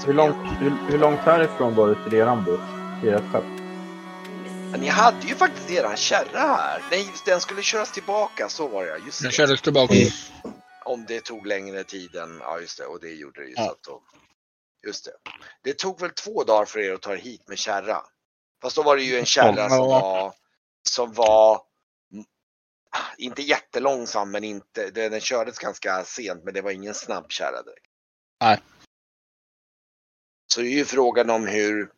Ja. Hur långt, hur, hur långt härifrån var det till eran båt? Till ert skepp? Ni hade ju faktiskt eran kärra här. Nej, just den skulle köras tillbaka, så var det ja. Just Den det. kördes tillbaka. Om det tog längre tid än, ja just det, och det gjorde det ju. Ja. Så att då, just det. Det tog väl två dagar för er att ta er hit med kärra. Fast då var det ju en kärra som Ja. var, som var mm, inte jättelångsam men inte, den den kördes ganska sent men det var ingen snabb kärra direkt. Nej. Så är ju frågan om hur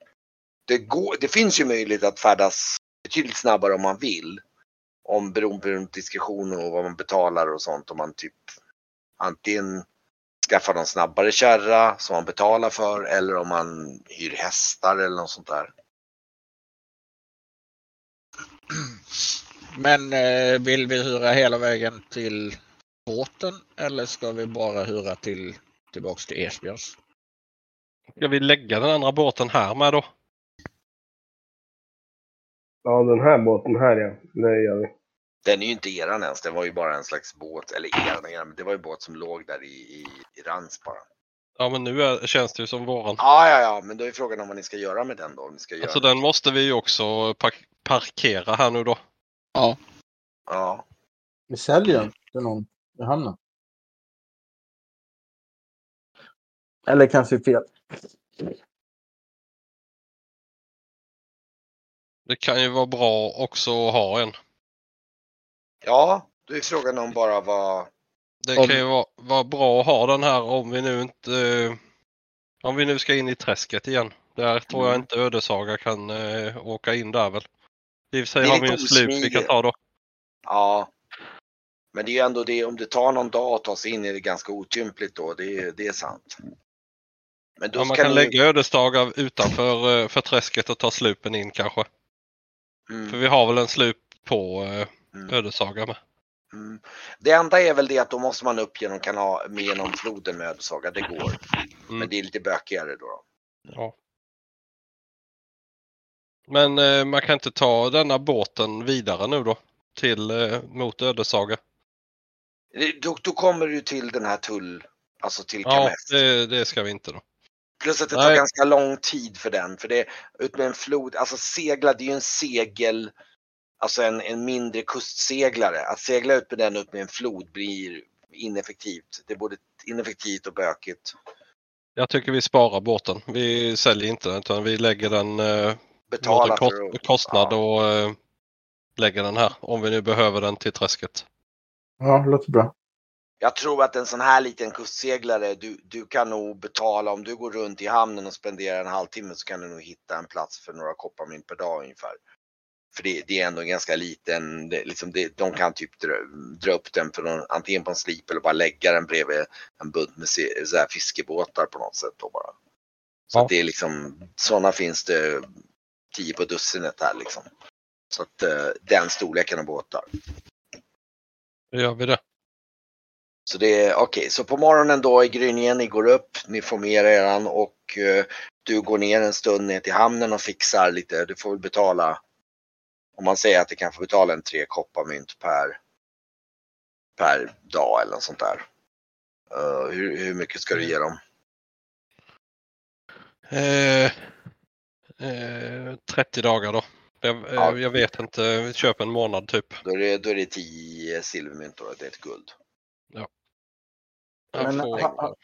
det går. Det finns ju möjlighet att färdas betydligt snabbare om man vill. Om beroende på diskussioner och vad man betalar och sånt. Om man typ antingen skaffar någon snabbare kärra som man betalar för eller om man hyr hästar eller något sånt där. Men eh, vill vi hyra hela vägen till båten eller ska vi bara hyra till tillbaks till Esbjörns? Ska vi lägga den andra båten här med då? Ja, den här båten här ja. Det gör vi. Den är ju inte eran ens, det var ju bara en slags båt, eller eran, eran men det var ju båt som låg där i, i, i Rans bara. Ja men nu är, känns det ju som våran. Ja, ja, ja, men då är frågan om vad ni ska göra med den då. Om ni ska göra Alltså den måste vi ju också park parkera här nu då. Ja. Ja, Vi säljer den till någon i hamnen. Eller kanske fel. Det kan ju vara bra också att ha en. ja, då är frågan om bara vad, Det Om- kan ju vara, vara bra att ha den här om vi nu inte... Om vi nu ska in i träsket igen. Där tror jag Mm. inte Ödesaga kan eh, åka in där väl. I och för sig har vi en slut vi kan ta då. ja. Men det är ju ändå det, om det tar någon dag att ta sig in är det ganska otympligt då, det, är- det är sant. Men då Ja, man kan ni- lägga Ödestaga utanför eh, för träsket och ta slupen in kanske. För Mm, vi har väl en slup på eh, mm, Ödesaga med. mm. Det enda är väl det att då måste man upp genom, kanal, med genom floden med Ödeshöga, det går. Mm. Men det är lite bökigare då. Ja. Men eh, man kan inte ta denna båten vidare nu då? Till eh, mot Ödesaga? Då, då kommer du till den här tull, alltså till Ja, Kamess. det, det ska vi inte då. Plus att det tar Nej. ganska lång tid för den. För det ut med en flod, alltså segla, det är ju en segel, alltså en, en mindre kustseglare. Att segla ut med den ut med en flod blir ineffektivt. Det är både ineffektivt och bökigt. Jag tycker vi sparar båten. Vi säljer inte den utan vi lägger den eh, Betala kost, kostnad ja. och eh, lägger den här om vi nu behöver den till träsket. Ja, det låter bra. Jag tror att en sån här liten kustseglare, du, du kan nog betala, om du går runt i hamnen och spenderar en halvtimme så kan du nog hitta en plats för några kopparmynt per dag ungefär. För det, det är ändå en ganska liten, det, liksom det, de kan typ dra, dra upp den för någon, antingen på en slip eller bara lägga den bredvid en bunt med se, så här fiskebåtar på något sätt då bara. Så Ja. det är liksom, sådana finns det tio på dussinet här liksom. Så att eh, den storleken av båtar. Då gör vi det. Så det är okej, så på morgonen då i gryningen, ni går upp, ni får med er eran och eh, du går ner en stund ner till hamnen och fixar lite, du får väl betala, om man säger att du kan få betala en tre kopparmynt per, per dag eller något sånt där. Eh, hur, hur mycket ska du ge dem? Eh, eh, 30 dagar då. Jag, eh, Ja. jag vet inte, vi köper en månad typ. Då är det, då är det 10 silvermynt och det är ett guld. Men, får, ha- ha-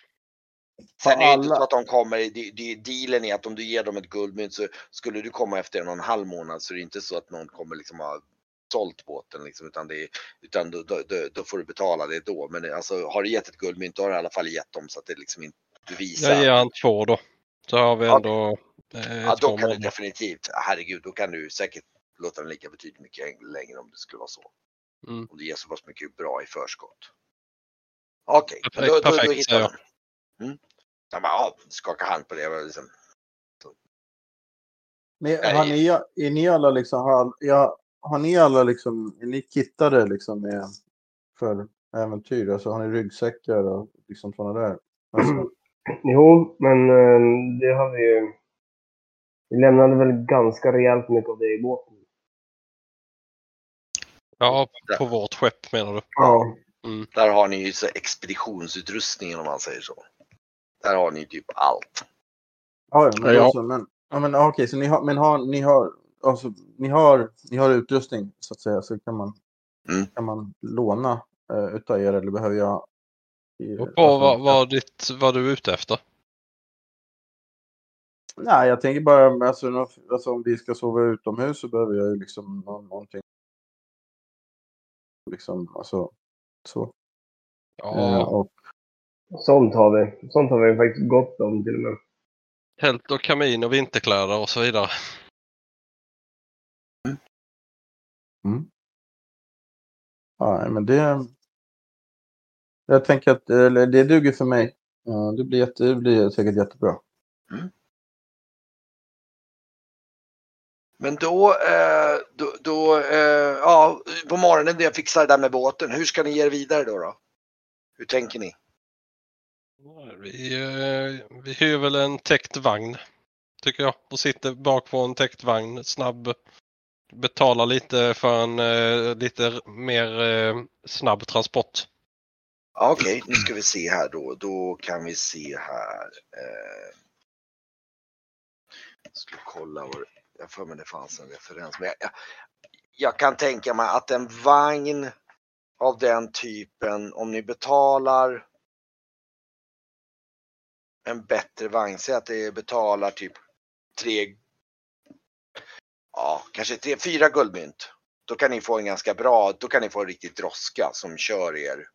Sen är det inte alla- så att de kommer, det, det, dealen är att om du ger dem ett guldmynt så skulle du komma efter en och en halv månad så är det inte så att någon kommer liksom ha sålt båten liksom, utan, det, utan då, då, då, då får du betala det då. Men alltså, har du gett ett guldmynt då har du i alla fall gett dem så att det liksom inte du visar. jag ger han två då. Så har vi Ja. ändå eh, ja, två då kan du definitivt, herregud, då kan du säkert låta den ligga betydligt mycket längre om det skulle vara så. Mm. Om du ger så pass mycket bra i förskott. Okej, men Perfekt, då, då, då hittar de. Mm. Jag bara, ja, skaka hand på det. var Liksom. Men har ni, är ni alla liksom, har, ja, har ni alla liksom, är ni kittade liksom med, för äventyr? Alltså har ni ryggsäckar och liksom sådana där? Alltså, Jo, men eh, det har vi ju... Vi lämnade väl ganska rejält mycket av det i båten. Ja, på vårt skepp menar du? Ja. Där har ni ju så expeditionsutrustningen om man säger så. Där har ni typ allt. Ja, men, Ja. Alltså, men, ja, men okej, så ni har, men har, ni har, alltså, ni har, ni har utrustning så att säga, så kan man, Mm. kan man låna uh, utav er eller behöver jag? i- Och på alltså, vad, vad, ditt, vad du är ute efter. Nej, jag tänker bara, alltså, alltså om vi ska sova utomhus så behöver jag ju liksom nå- någonting. Liksom, alltså, så. Eh, Ja, och, Sånt har vi. Sånt har vi faktiskt gott om till och med. tält och kamin och vinterkläder och så vidare. ja, nej, men det, jag tänker att det duger för mig. Ja, det, blir jätte, det blir säkert jättebra. Men då, eh, då, då eh, ja, på morgonen när jag fixar det där med båten, hur ska ni ge er vidare då? då? Hur tänker ni? Vi, eh, vi hyr väl en täckt vagn. Tycker jag. Och sitter bak på en täckt vagn. Snabb. Betalar lite för en eh, lite mer eh, snabb transport. Okej, nu ska vi se här då. Då kan vi se här. Eh, jag ska kolla vad jag för mig det fanns en referens. Men jag, jag, jag kan tänka mig att en vagn av den typen, om ni betalar en bättre vagn, säg att det betalar typ tre, ja kanske tre, fyra guldmynt. Då kan ni få en ganska bra, då kan ni få en riktigt droska som kör er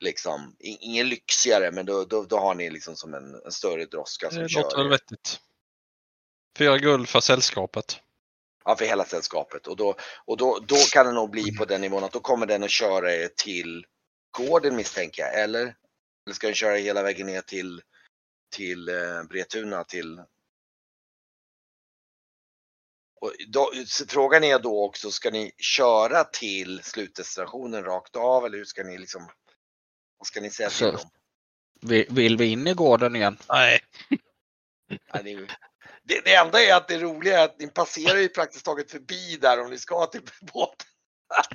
liksom, ingen lyxigare men då, då, då har ni liksom som en, en större droska som Det kör låter väl vettigt. Fyra guld för sällskapet. Ja, för hela sällskapet. Och, då, och då, då kan det nog bli på den nivån att då kommer den att köra er till gården misstänker jag, eller? Eller ska den köra hela vägen ner till, till eh, Bretuna till... Och då, frågan är då också, ska ni köra till slutdestinationen rakt av eller hur ska ni liksom... Vad ska ni säga till Så- dem? Vi- Vill vi in i gården igen? Nej. Ja, det, det, enda är att det roliga är att ni passerar ju praktiskt taget förbi där om ni ska till båten.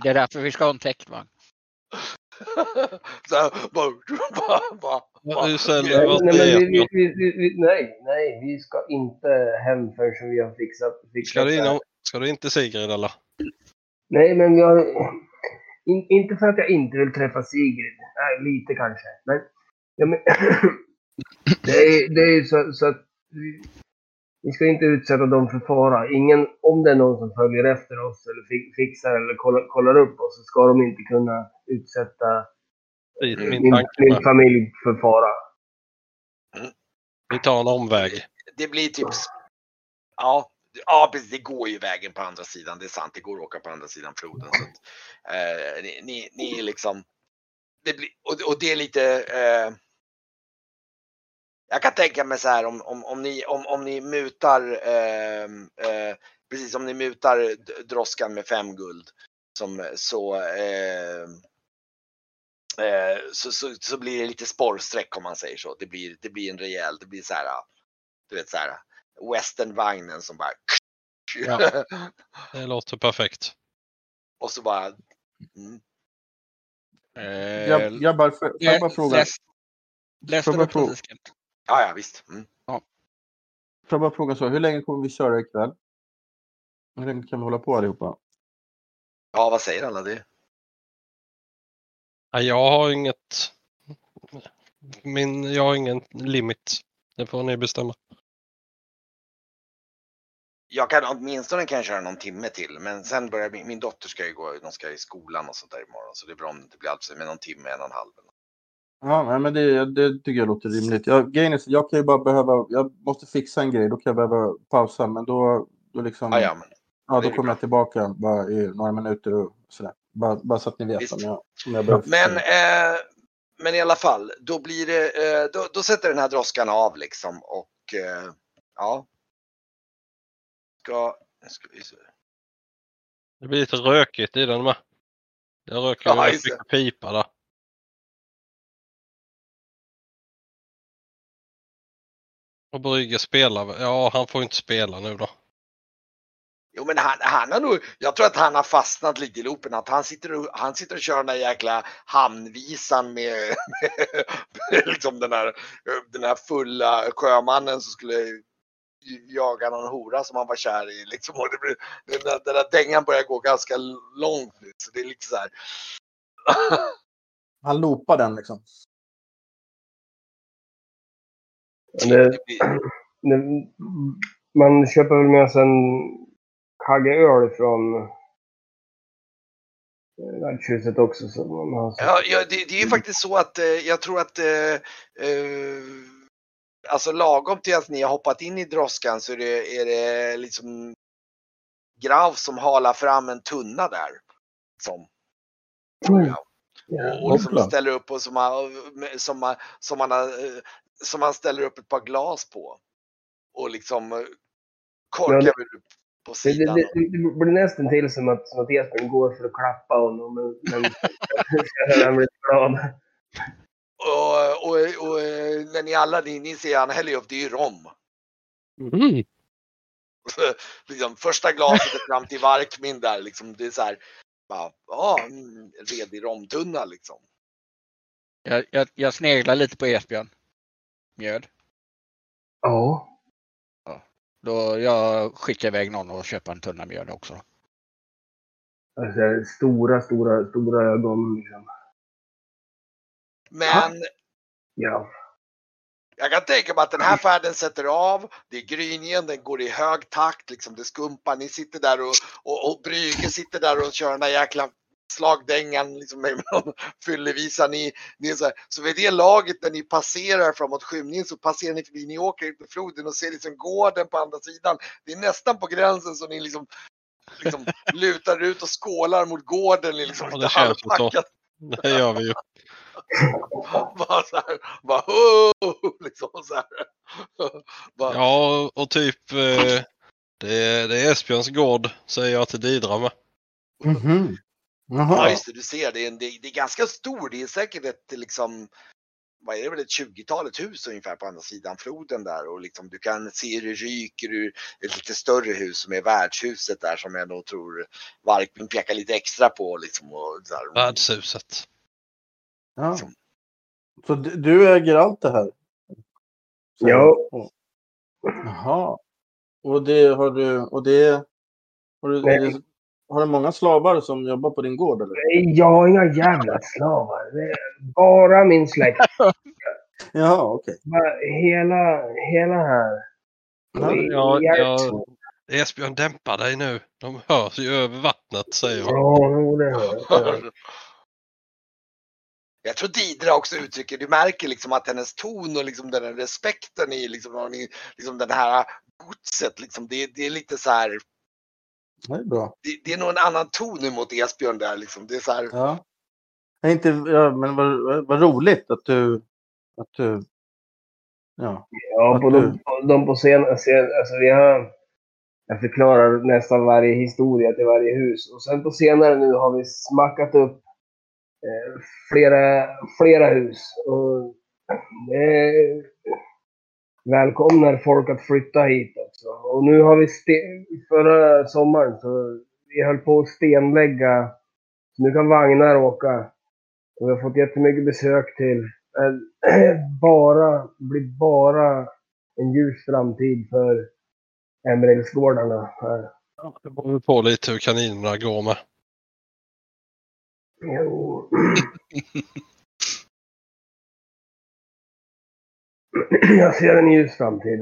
Det är därför vi ska ha en täckvagn. Så här, bara, bara, bara, bara. Husel, Nej, nej, vi, vi, vi, nej, nej, vi ska inte hem förrän vi har fixat, fixat Ska du, det här. in, ska du inte Sigrid eller? Nej, men jag... In, inte för att jag inte vill träffa Sigrid. Nej, lite kanske. Men, ja, men det är, det är ju så, så att vi, ska inte utsätta dem för fara. Ingen, om det är någon som följer efter oss eller fi, fixar eller kollar, kollar upp oss så ska de inte kunna utsätta min min, min familj för fara. Vi tar en omväg. Det blir typ, ja, ja precis, det går ju vägen på andra sidan, det är sant, det går att åka på andra sidan floden. Så att, eh, ni, ni, ni är liksom, det blir, och, och det är lite, eh, jag kan tänka mig så här om, om, om, ni, om, om ni mutar, eh, eh, precis som ni mutar droskan med fem guld, som, så, eh, eh, så, så, så blir det lite sporrsträck om man säger så. Det blir, det blir en rejäl, det blir så här, du vet så här, westernvagnen som bara Ja. Det låter perfekt. och så bara mm. Eh, Jag, jag bara, får jag bara fråga, läs, läste du? Kent? Ja, ja visst. Mm. får jag bara fråga så, hur länge kommer vi köra ikväll? Hur länge kan vi hålla på allihopa? Ja, vad säger alla det? Nej, jag har inget... Min, jag har ingen limit. Det får ni bestämma. Jag kan åtminstone kan jag köra någon timme till, men sen börjar min, min dotter ska ju gå, de ska i skolan och sånt där imorgon, så det är bra om det inte blir allt med någon timme, en och en halv. Ja, men det, det tycker jag låter rimligt. Jag, grejen är, jag kan ju bara behöva, jag måste fixa en grej, då kan jag behöva pausa, men då, då liksom, Ja, ja, men ja, då kommer bra. jag tillbaka bara i några minuter och sådär. Bara, bara så att ni vet Visst. om jag, om jag behöver Men, eh, men i alla fall, då blir det, eh, då, då sätter den här droskan av liksom och eh, ja. Ska, ska vi se. Det blir lite rökigt i den med. Jag röker Ja, mycket pipa där. Och Brygge spelar Ja, han får inte spela nu då. Jo men han, han har nog, jag tror att han har fastnat lite i loopen. Att han sitter och, han sitter och kör den där jäkla hamnvisan med, med, med liksom den här, den här fulla sjömannen som skulle jagar någon hora som han var kär i. Liksom. Och det blir, den, där, den där dängan börjar gå ganska långt nu. Så det är lite så här. Han loopar den liksom. Det, Det man köper väl med sig en kagge öl från eh, värdshuset också. Så man har så. Ja, ja det, det är ju faktiskt så att eh, jag tror att eh, eh, alltså lagom till att ni har hoppat in i droskan så är det, är det liksom Grav som halar fram en tunna där. Som, jag. Ja. Och liksom Hoppla. ställer upp och som som, som, han, har, eh, som han ställer upp ett par glas på. Och liksom eh, korkar Ja, det- på Det, sidan. det, det, det blir nästan till som att, som att Esbjörn går för att klappa honom. Men, men han blir glad. Och, och, och när ni alla, ni, ni ser han häller upp, det är ju rom. Mm. liksom, första glaset är fram till Varkmin där liksom. Det är så här. bara, Ja, en redig romtunna liksom. Jag, jag, jag sneglar lite på Esbjörn. Mjöd. Ja. Då jag skickar iväg någon och köper en tunna mjöd också. Alltså, stora, stora, stora ögon. Liksom. Men Ja. jag kan tänka mig att den här färden sätter av. Det är gryningen, den går i hög takt liksom. Det skumpar. Ni sitter där och, och, och Brügge sitter där och kör den där jäkla slagdängan liksom med någon fyllevisa. Ni, ni är så, här. så vid det laget när ni passerar framåt skymningen så passerar ni förbi, ni åker ut på floden och ser liksom gården på andra sidan. Det är nästan på gränsen så ni liksom, liksom lutar ut och skålar mot gården. Ni liksom Ja, det känns så. Det gör vi ju. Bara så här, bara oh! liksom så här. Bara, Ja, och typ eh, det, är, det är Esbjörns gård säger jag till Didra med. Mhm. Ja Jaha. just det, du ser det är, en, det, det är ganska stor. Det är säkert ett liksom, vad är det väl ett 20-talet hus ungefär på andra sidan floden där och liksom du kan se hur det ryker ur ett lite större hus som är värdshuset där som jag nog tror Varkmin pekar lite extra på liksom. Och så här. Värdshuset. Ja. Så du, du äger allt det här? Så- Ja. och- Jaha. Och det har du... Och det... Har du, Nej. Har du många slavar som jobbar på din gård eller? Nej, Jag har inga jävla slavar. Det är bara min släkt. Jaha, okej. Bara Hela, hela här. Ja, Ja, ja, Esbjörn dämpa dig nu. De hörs ju över vattnet säger jag. Ja, det hör jag. Jag tror Didra också uttrycker, du märker liksom att hennes ton och liksom den här respekten i liksom, liksom den här godset, liksom, det, det är lite så här, Det är bra. det, det är nog en annan ton emot Esbjörn där liksom. Det är så här, Ja. Nej, inte, ja, men vad, vad- roligt att du... Att du ja. Ja, på de, på, de på scen, scen, alltså vi har, jag förklarar nästan varje historia till varje hus. Och sen på senare nu har vi smackat upp eh, flera, flera hus. Och det välkomnar folk att flytta hit också. Och nu har vi, förra sommaren så vi höll på att stenlägga. Så nu kan vagnar åka. Och vi har fått jättemycket besök till. Bara, blir bara en ljus framtid för Emeraldsgårdarna här. Det beror på lite hur kaninerna går med. Jo. Jag ser en ljus framtid.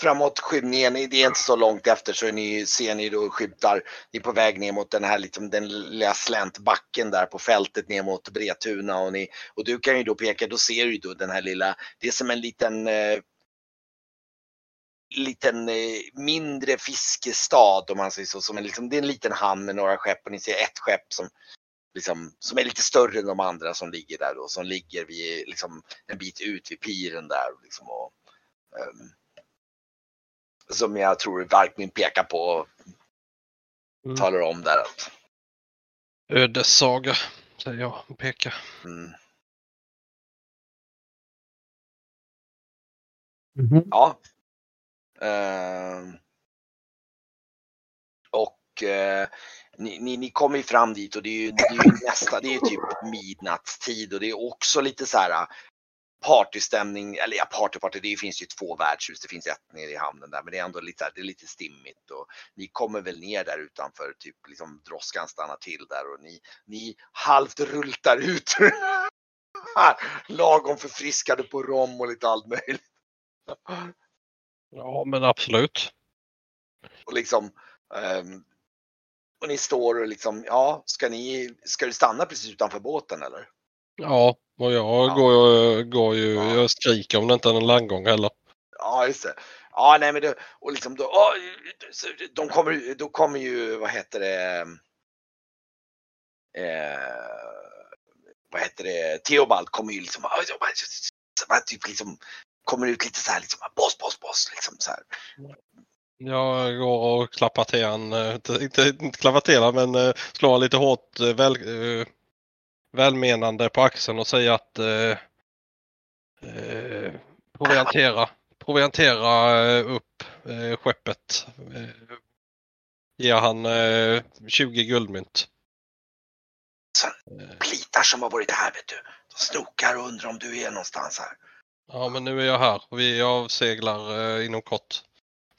Framåt skymningen, det är inte så långt efter så ni, ser ni då skymtar, ni är på väg ner mot den här liksom, den lilla släntbacken där på fältet ner mot Bretuna och, ni, och du kan ju då peka, då ser du då den här lilla, det är som en liten eh, liten eh, mindre fiskestad om man säger så. Som en, liksom, det är en liten hamn med några skepp och ni ser ett skepp som, liksom, som är lite större än de andra som ligger där då. Som ligger vid, liksom, en bit ut vid piren där. Liksom, och, ehm, som jag tror Varkmin pekar på och Mm. talar om där. Att, Ödessaga säger jag och pekar. mm, Mhm. Ja. Ehm, och eh, ni, ni, ni kommer ju fram dit och det är ju, det är ju nästa, det är ju typ midnattstid och det är också lite så här. partystämning, eller ja party party, det finns ju två värdshus, det finns ett nere i hamnen där men det är ändå lite, det är lite stimmigt och ni kommer väl ner där utanför, typ liksom droskan stannar till där och ni, ni halvt rultar ut lagom förfriskade på rom och lite allt möjligt. Ja, men absolut. Och liksom ehm, och ni står och liksom, ja, ska ni, ska du stanna precis utanför båten eller? Ja, och jag Ja. går, ju- går ju, Ja. jag skriker om det inte är en landgång heller. Ja, just det. Ja, nej men det, och liksom då, så de kommer, då kommer ju, vad heter det, eh, vad heter det, Theobald kommer ju liksom, typ liksom, kommer ut lite så här liksom, boss, boss, boss, liksom så här. Jag går och klappar till han, eh, inte, inte, inte klappar till han, men eh, slår lite hårt eh, väl, välmenande på axeln och säger att eh, eh, proviantera, proviantera upp eh, skeppet. Eh, ger han eh, 20 guldmynt. Eh, Plitar som har varit här vet du. De snokar och undrar om du är någonstans här. Ja, men nu är jag här och vi avseglar inom kort.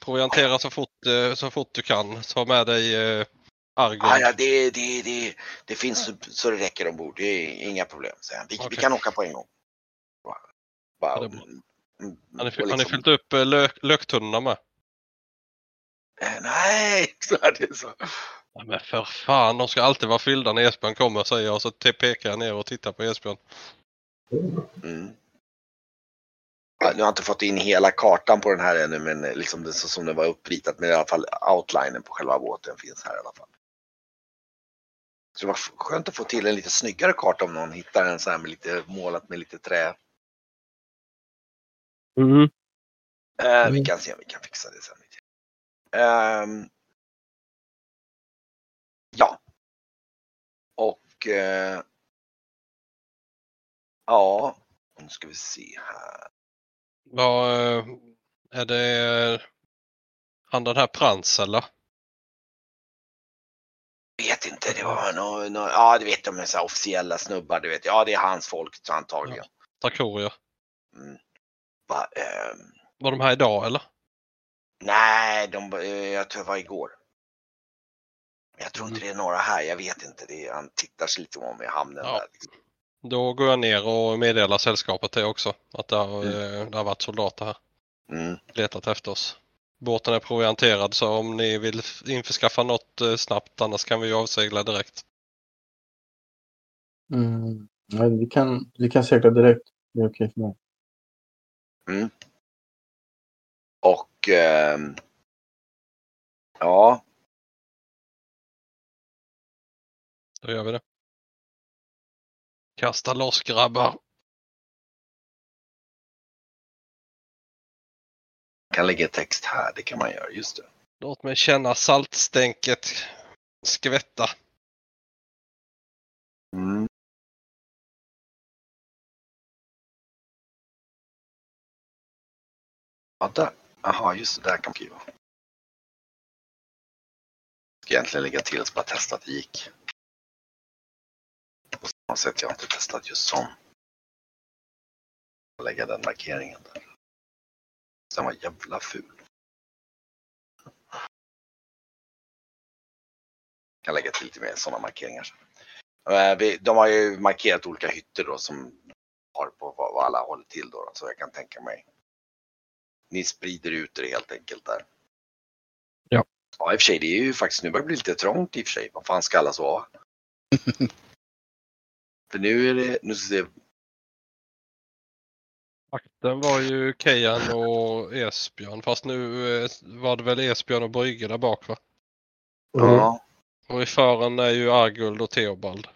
Proviantera så fort, eh, så fort du kan. Ta med dig eh, Argon. Ja, ja, det, det, det, det finns så, det räcker ombord. Det är inga problem, säger han. Vi, vi Okej. kan åka på en gång. Bara, Ja, är bra. mm, Har har ni liksom- fyllt upp eh, lök, löktunnorna med? Nej, så är det så. Ja, men för fan, de ska alltid vara fyllda när Esbjörn kommer säger jag så pekar jag ner och tittar på Esbjörn. Mm. Nu har jag inte fått in hela kartan på den här ännu, men eh, liksom det så som den var uppritat. Men i alla fall outlinen på själva båten finns här i alla fall. Så det var skönt att få till en lite snyggare karta om någon hittar en sån här med lite målat med lite trä. Mm. Eh, Vi Mm. kan se om vi kan fixa det sen. Ehm, ja. Och eh, ja, nu ska vi se här. Vad, eh, är det eh, han den här Prans eller? Vet inte, det var nog, nå ja det vet de är så officiella snubbar, du vet. Ja det är hans folk antagligen. Tarkorier. Mm. Va, ehm, Var de här idag eller? nej, de, eh, jag tror det var igår. Jag tror inte Mm. det är några här, jag vet inte. Det är, han tittar sig lite om i hamnen Ja. där. Liksom. Då går jag ner och meddelar sällskapet det också. Att det har, Mm. eh, det har varit soldater här. Mm. Letat efter oss. Båten är provianterad så om ni vill införskaffa något eh, snabbt annars kan vi ju avsegla direkt. Mm. Ja, vi, kan, vi kan segla direkt. Det är okej för mig. Och ehm, ja, Då gör vi det. Kasta loss grabbar. kan lägga text här, det kan man göra, just det. Låt mig känna saltstänket skvätta. Mm. Ja, där. Jaha, just det, där kan man skriva. Ska egentligen lägga till så bara testa att det gick. Samma sätt jag inte testat just sån. Lägga den markeringen där. Den var jävla ful. Kan lägga till lite mer sådana markeringar. sen. Eh, De har ju markerat olika hytter då som har på vad alla håller till då, så jag kan tänka mig. Ni sprider ut det helt enkelt där. Ja. Ja, i och för sig, det är ju faktiskt, nu börjar det bli lite trångt i och för sig. Vad fan ska alla sova? för nu är det, nu ska vi se, Akten var ju Kejan och Esbjörn fast nu eh, var det väl Esbjörn och Brygge där bak va? ja, Och i fören är ju Arguld och Theobald.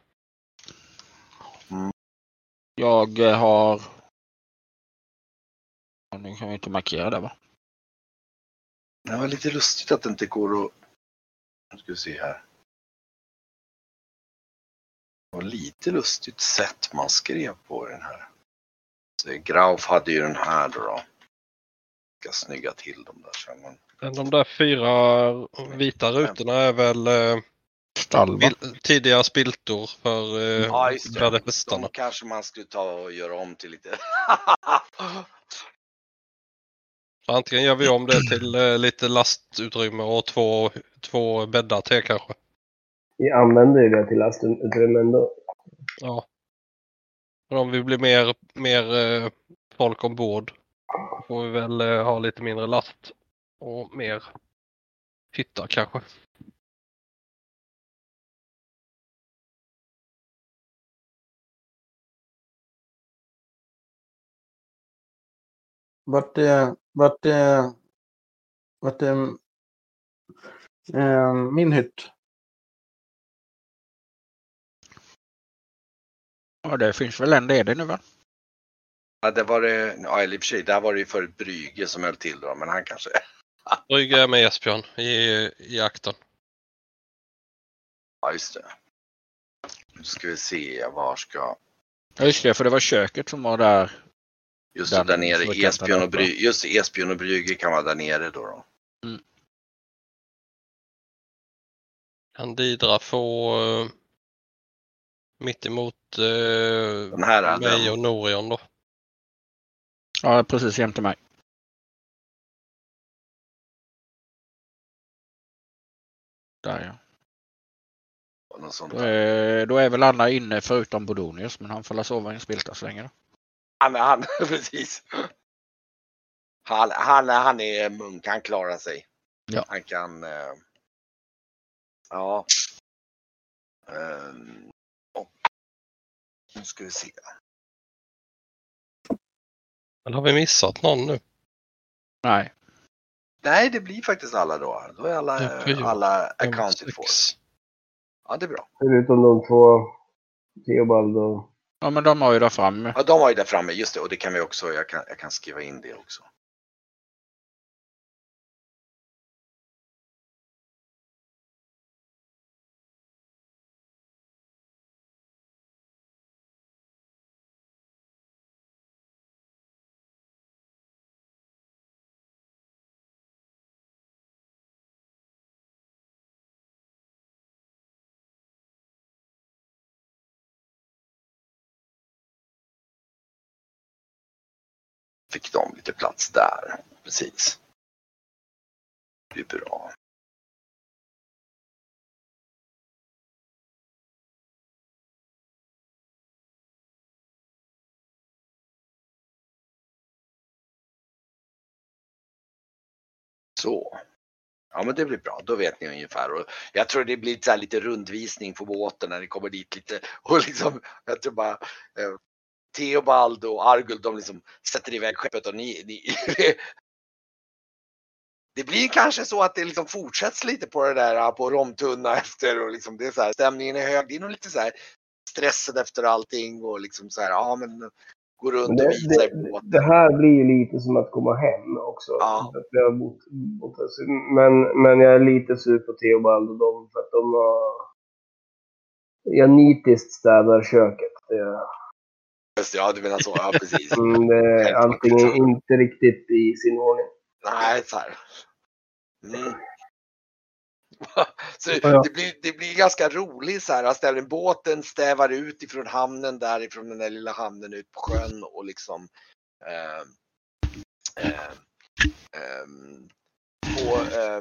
Jag eh, har... Nu kan vi inte markera det va? det var lite lustigt att det inte går att, nu ska vi se här. Var lite lustigt sätt man skrev på den här. Så Grauf hade ju den här då. då. Ska snygga till dem där sen. Men... De där fyra vita rutorna är väl eh, Stalva. Spiltor för eh, Ja, det. De kanske man skulle ta och göra om till lite. Antingen gör vi om det till eh, lite lastutrymme och två, två bäddar till kanske. Vi använder ju det till lastutrymme ändå. Ja. Men om vi blir mer, mer eh, folk ombord får vi väl eh, ha lite mindre last och mer hyttar kanske. Vart är, vart är, vart är eh, min hytt? Ja, det finns väl en ledig nu va? Ja, det var det, ja eller i och för sig, där var det ju förut Brygge som höll till då, men han kanske... Brygga är med Esbjörn i, i akten. Ja, just det. Nu ska vi se, var ska... Ja, just det, för det var köket som var där. Just det, där nere, Esbjörn och? Brygge, just Esbjörn och Brygge kan vara där nere då. då. Kan Didra få uh, mitt emot eh, Den här är mig den. och Norion då. Ja, precis jämte mig. Där ja. Då är, då är väl alla inne förutom Bodonius, men han får sova i en spilta så länge då. Men han, precis. Han, han, han är munk, han klarar sig. Ja. Han kan... Eh, ja. Ehm, nu ska vi se. Eller har vi missat någon nu? Nej. Nej, det blir faktiskt alla då. Då är alla, alla accounted for. Ja, det är bra. Förutom de två, Theobald och... Ja, men de har ju där framme. Ja, de var ju där framme, just det. Och det kan vi också, jag kan, jag kan skriva in det också. Fick de lite plats där. Precis. Det är bra. Så. Ja men det blir bra, då vet ni ungefär. Och jag tror det blir så här lite rundvisning på båten när ni kommer dit lite. Och liksom, jag tror bara eh, Theobald och Arguld de liksom sätter iväg skeppet och ni, ni Det blir kanske så att det liksom fortsätts lite på det där på romtunna efter och liksom det är så här, stämningen är hög. Det är nog lite så här stressad efter allting och liksom så här, ja men gå runt Men och det, visa i det, det här blir ju lite som att komma hem också. Ja. Att vi har bott, bott men, men jag är lite sur på Theobald och dem för att de har... Jag nitiskt städar köket. Det, Just Ja du menar så, ja precis. mm, det är antingen inte riktigt i sin ordning. Nej, så här. Mm. Så det, blir, det blir ganska roligt så här. ställa båten stävar ut ifrån hamnen därifrån den där lilla hamnen ut på sjön och liksom eh, eh, ehm, och, eh,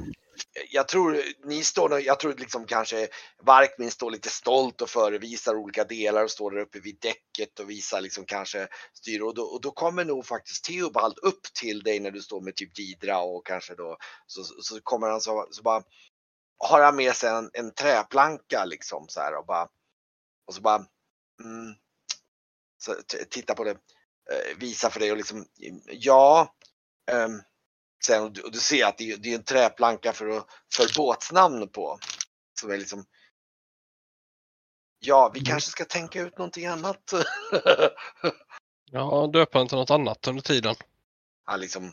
jag tror ni står jag tror liksom kanske Varkmin står lite stolt och förevisar olika delar och står där uppe vid däcket och visar liksom kanske styr. Och då, och då kommer nog faktiskt Theobald upp till dig när du står med typ Didra och kanske då så, så kommer han så, så bara har han med sig en, en träplanka liksom så här och bara och så bara mm, så, titta på det, eh, visa för dig och liksom ja um, sen och du, och du ser att det, är- det är en träplanka för, att, för båtsnamn på. Som är liksom Ja, vi kanske ska tänka ut någonting annat. Ja, döpa den till något annat under tiden. Han liksom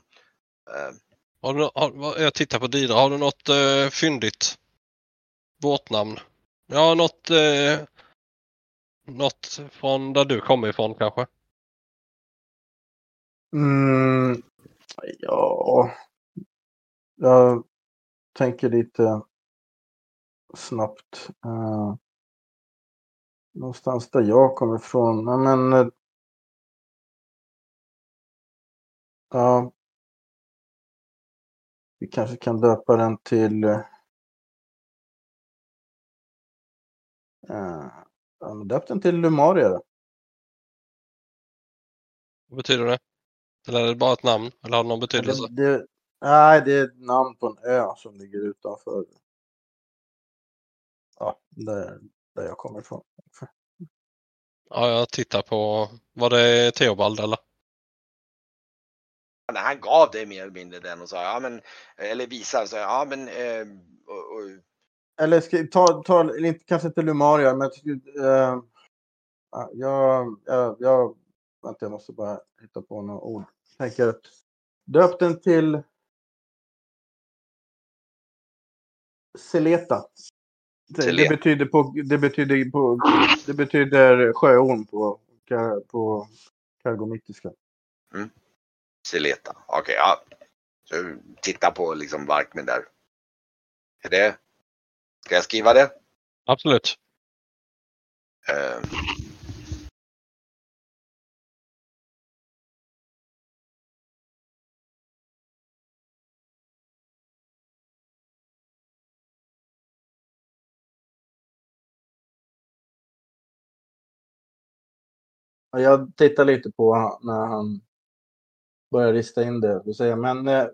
eh, Har du, har, jag tittar på Didra. Har du något eh, fyndigt båtnamn? Ja, något, eh, något från där du kommer ifrån kanske? Mm, ja, jag tänker lite snabbt. Eh, någonstans där jag kommer ifrån. Ja, men, eh, ja. Vi kanske kan döpa den till eh, döpt den till Lumaria. Vad betyder det? Eller är det bara ett namn? Eller har det någon betydelse? Det, det, nej, det är ett namn på en ö som ligger utanför. Ja, där, där jag kommer ifrån. Ja, jag tittar på, var det Theobald eller? Nej, han gav dig mer eller mindre den och sa, ja men, eller visade, så, ja men, eh, och, och... Eller ska, ta, ta inte, kanske inte Lumaria, men äh, jag, jag, jag, vänta, jag måste bara hitta på några ord. Tänker, döp den till Seleta. Det, det, betyder på, det betyder på, det betyder sjöorm på, på kargomitiska. Mm. Seleta, okej okay, ja. Så titta på liksom Varkmin där. Är det, ska jag skriva det? Absolut. Uh. Jag tittar lite på när han börjar rista in det och säger men eh,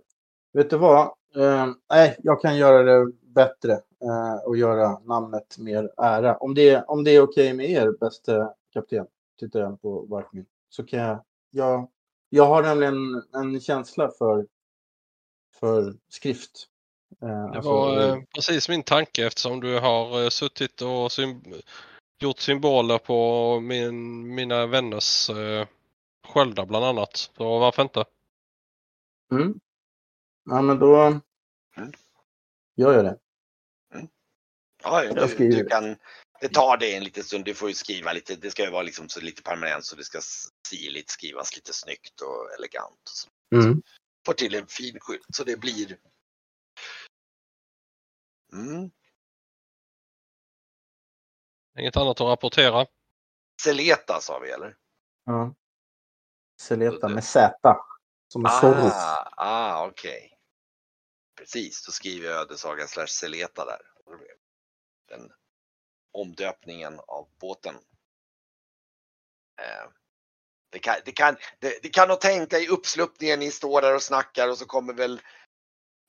vet du vad? Eh, nej, jag kan göra det bättre eh, och göra namnet mer ära. Om det, om det är okej okay med er, bäste kapten, tittar jag på Varkmin, så kan jag, jag... Jag har nämligen en känsla för, för skrift. det alltså, var precis min tanke eftersom du har suttit och gjort symboler på min, mina vänners eh, sköldar bland annat. Så varför inte? Mm. Ja men då mm. gör jag det. Mm. Ja, du, du, kan, det tar dig en liten stund. Du får ju skriva lite. Det ska ju vara liksom så lite permanent så det ska stiligt skrivas lite snyggt och elegant. Och så. Mm. Får till en fin skylt så det blir. Mm. Inget annat att rapportera? Seleta sa vi eller? Ja. Seleta med Z. Som är ah, ah okej. Okay. Precis, då skriver jag ödesaga slash Seleta där. Den omdöpningen av båten. Eh, det kan, det, kan, det, det kan nog tänka i uppsluppningen, ni står där och snackar och så kommer väl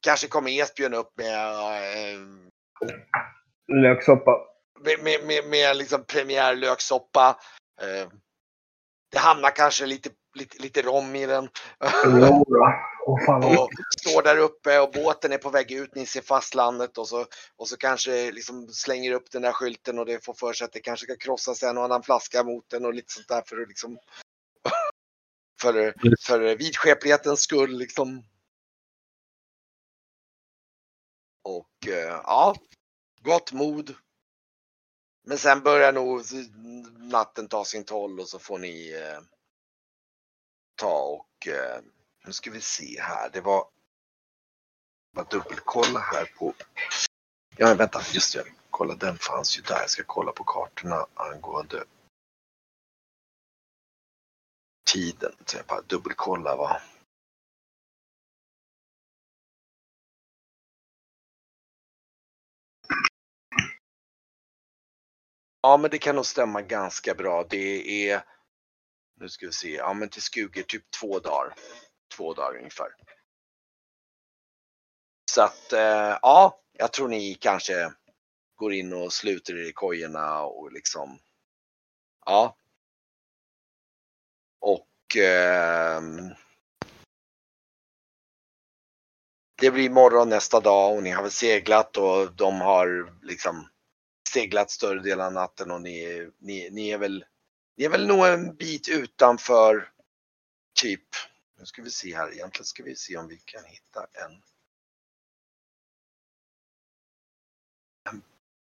Kanske kommer Esbjörn upp med eh, Löksoppa med, med, med, med liksom premiärlöksoppa. Eh, det hamnar kanske lite, lite, lite rom i den. Jo oh, fan. och står där uppe och båten är på väg ut, ni ser fastlandet och så, och så kanske liksom slänger upp den där skylten och det får för sig att det kanske ska krossas en och annan flaska mot den och lite sånt där för att liksom för, för vidskeplighetens skull liksom. Och eh, ja, gott mod. Men sen börjar nog natten ta sin toll och så får ni eh, ta och eh, nu ska vi se här. Det var bara dubbelkolla här på. Ja, vänta, just det. Kolla, den fanns ju där. Jag ska kolla på kartorna angående tiden. Så jag bara dubbelkolla vad Ja, men det kan nog stämma ganska bra. Det är, nu ska vi se, ja men till Skuger typ två dagar. Två dagar ungefär. Så att, eh, ja, jag tror ni kanske går in och sluter er i kojorna och liksom, ja. Och eh, det blir morgon nästa dag och ni har väl seglat och de har liksom seglat större delen av natten och ni, ni, ni, är väl, ni är väl nog en bit utanför typ, nu ska vi se här, egentligen ska vi se om vi kan hitta en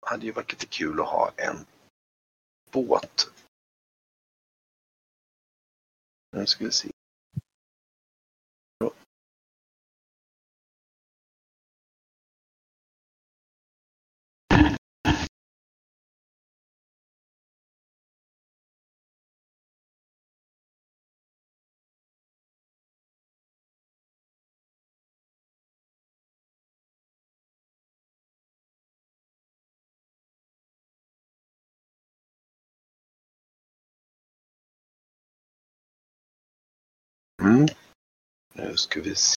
Det hade ju varit lite kul att ha en båt. Nu ska vi se. Mm. Nu ska vi se.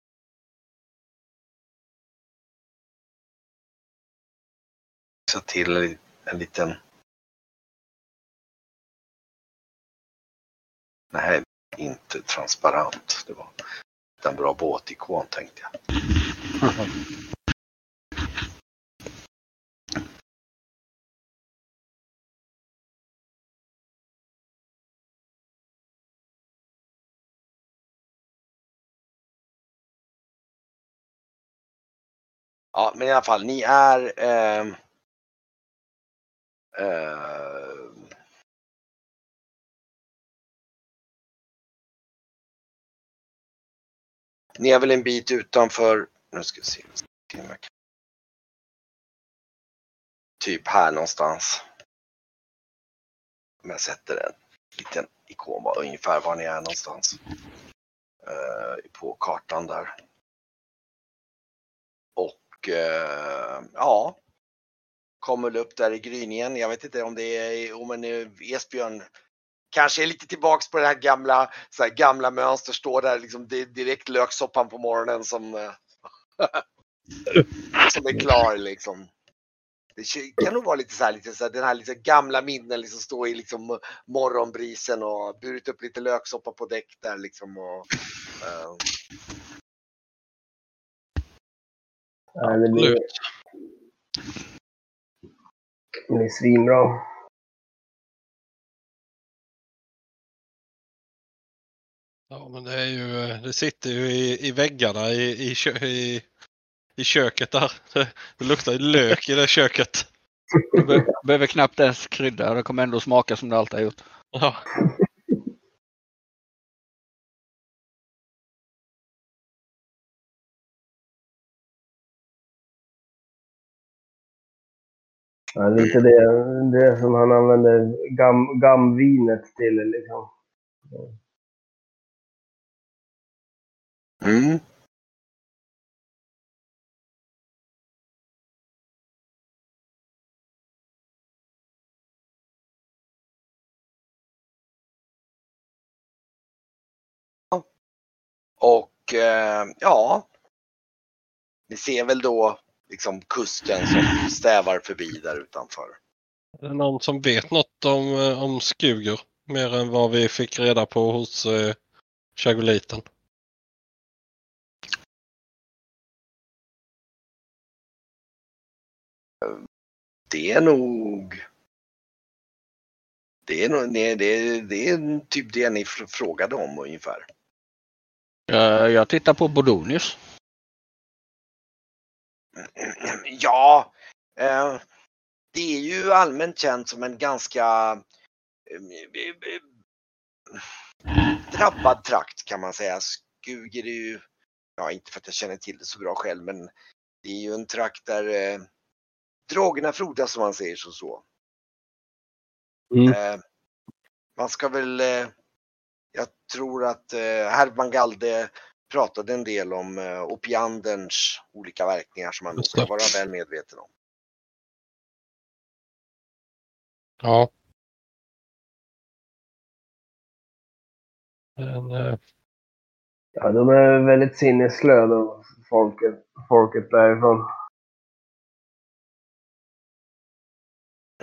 Fixa till en, en liten... Nej, inte transparent. Det var en bra båtikon tänkte jag. Ja, men i alla fall, ni är... Eh, eh, ni är väl en bit utanför... Nu ska vi se. Typ här någonstans. Om jag sätter en liten ikon ungefär var ni är någonstans. Eh, på kartan där. Och eh, ja, kommer upp där i gryningen. Jag vet inte om det är, om en eh, Esbjörn kanske är lite tillbaks på det här gamla, så här gamla mönster, står där liksom det är direkt löksoppan på morgonen som, eh, som är klar liksom. Det kan nog vara lite så här, lite så här den här lite gamla minnen liksom stå i liksom morgonbrisen och burit upp lite löksoppa på däck där liksom och eh, Ja, det blir, det blir svinbra. Ja, men det är ju, det sitter ju i, i väggarna i, i, kö, i, i köket där. Det luktar ju lök i det köket. Du be behöver knappt ens krydda. Det kommer ändå smaka som det alltid har gjort. Ja. Ja, lite det, det som han använder gam, gamvinet till liksom. mm. Och eh, ja, ni ser väl då liksom kusten som stävar förbi där utanför. Är det någon som vet något om, eh, om Skuger? Mer än vad vi fick reda på hos eh, Chagoliten. Det är nog... Det är, nog, nej, det, är, det är typ det ni fr- frågade om ungefär. Eh, Jag tittar på Bodonius. Ja, eh, det är ju allmänt känt som en ganska eh, drabbad trakt kan man säga. Skuger är ju, ja inte för att jag känner till det så bra själv, men det är ju en trakt där eh, drogerna frodas som man säger så. så. Mm. Eh, man ska väl, eh, jag tror att eh, Herman Galde pratade en del om eh, opianderns olika verkningar som man nog ska Just det. vara väl medveten om. Ja. Men, eh, Ja, de är väldigt sinnesslöa folket, folket därifrån.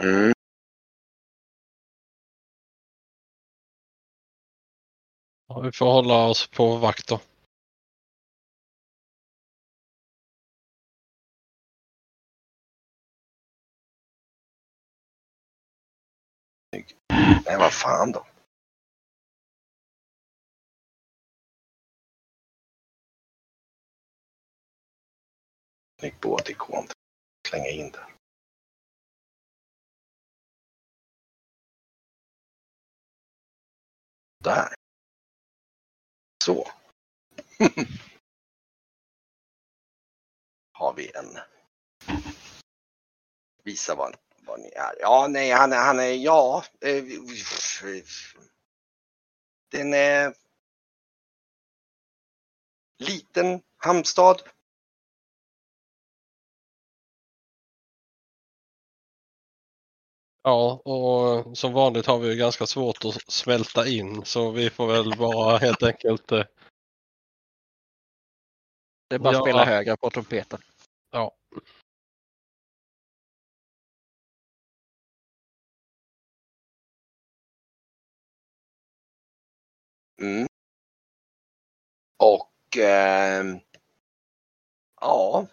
Mm. ja, vi får hålla oss på vakt då. Nej, vad fan då. Snygg båtikon. Slänga in där. Där. Så. Har vi en. Visa vad, vad ni är. Ja, nej, han är, han är, ja. Eh, den är liten hamnstad. Ja, och som vanligt har vi ju ganska svårt att smälta in så vi får väl bara helt enkelt eh, Det är bara att Ja. spela högre på trumpeten. Ja. Mm. Och ehm, ja,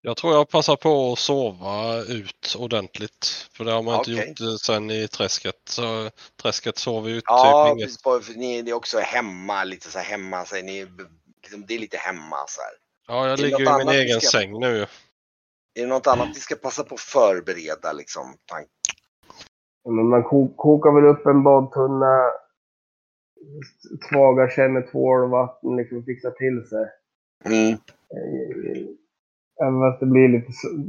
Jag tror jag passar på att sova ut ordentligt. För det har man inte Okej. gjort eh, sen i träsket. Så träsket sover ju ja typ inget. bara för ni är också hemma, lite så här hemma, så här, ni, liksom, det är lite hemma så här. Ja, jag ligger i min egen ska- säng nu. Är det något annat ni ska passa på att förbereda liksom? Tank- Ja, Men man ko- kokar väl upp en badtunna, tvagar sig med tvål och vatten, liksom fixar till sig. Mm. Även fast det blir lite,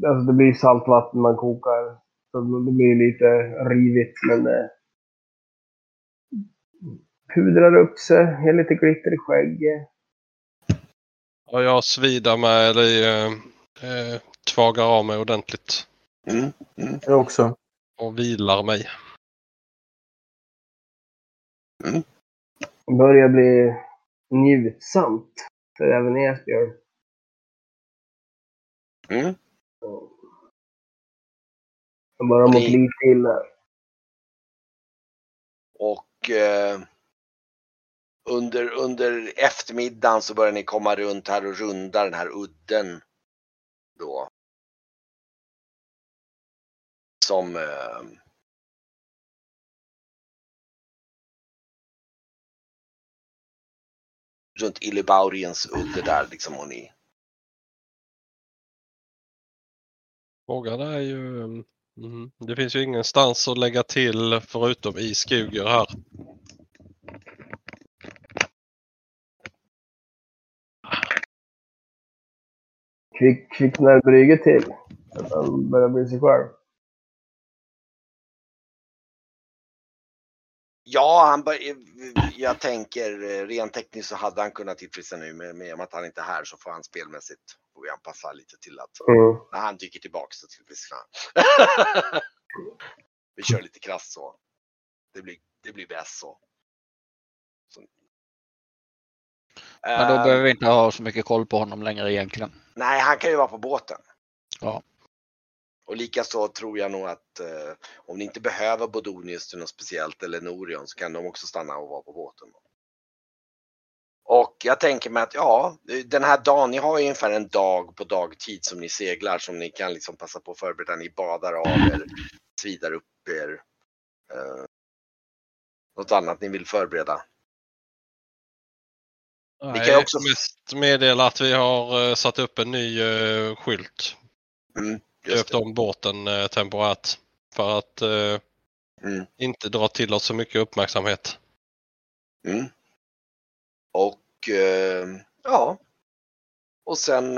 alltså det blir saltvatten man kokar. Så det blir lite rivigt men eh, pudrar upp sig, har lite glitter i skägget. Och jag svidar mig eller eh, eh, tvagar av mig ordentligt. Mm. Mm. Jag också. Och vilar mig. Det börjar bli njutsamt för även Esbjörn. Mm. Jag bara mått lite illa. Och eh, under, under eftermiddagen så börjar ni komma runt här och runda den här udden. Då. Som eh, runt Illebauriens udde där liksom och ni. Frågan är ju... Mm, det finns ju ingenstans att lägga till förutom i Skuger här. Kvick, kvicknar Brygge till. Att han börjar bli sig själv. Ja, han bör, jag tänker eh, rent tekniskt så hade han kunnat tillfredsställa nu men med att han inte är här så får han spelmässigt får vi anpassa lite till att Mm. när han dyker tillbaks så tillfredsställer han. Vi kör lite krasst så. Det blir, det blir bäst så. så. Men då Eh, behöver vi inte ha så mycket koll på honom längre egentligen. Nej, han kan ju vara på båten. Ja. Och likaså tror jag nog att eh, om ni inte behöver Bodonius till något speciellt eller Norion så kan de också stanna och vara på båten. Och jag tänker mig att ja, den här dagen, ni har ju ungefär en dag på dagtid som ni seglar som ni kan liksom passa på att förbereda. Ni badar av er, svidar upp er. Eh, något annat ni vill förbereda? Nej, kan ju också- mest meddela att vi har eh, satt upp en ny eh, skylt. Mm, just Döpt det. om båten eh, temporärt. För att eh, Mm. inte dra till oss så mycket uppmärksamhet. Mm. Och eh, ja. Och sen.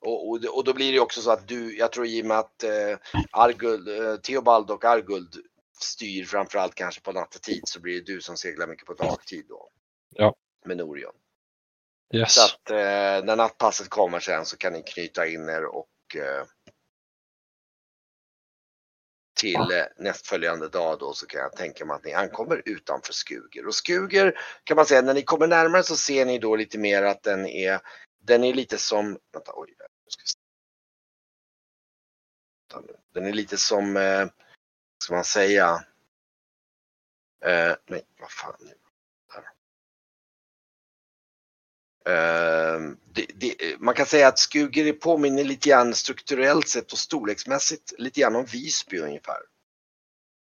Och, och, och då blir det också så att du, jag tror i och med att eh, Arguld, eh, Theobald och Arguld styr framförallt kanske på nattetid så blir det du som seglar mycket på dagtid då. Ja. Med Norion. Yes. Så att eh, när nattpasset kommer sen så kan ni knyta in er och eh, till eh, nästföljande dag då så kan jag tänka mig att ni ankommer utanför Skuger. Och Skuger kan man säga, när ni kommer närmare så ser ni då lite mer att den är, den är lite som, vänta, oj, den är lite som, eh, ska man säga, eh, nej, vad fan nu. Eh, det, det, man kan säga att Skuger påminner lite grann strukturellt sett och storleksmässigt lite grann om Visby ungefär.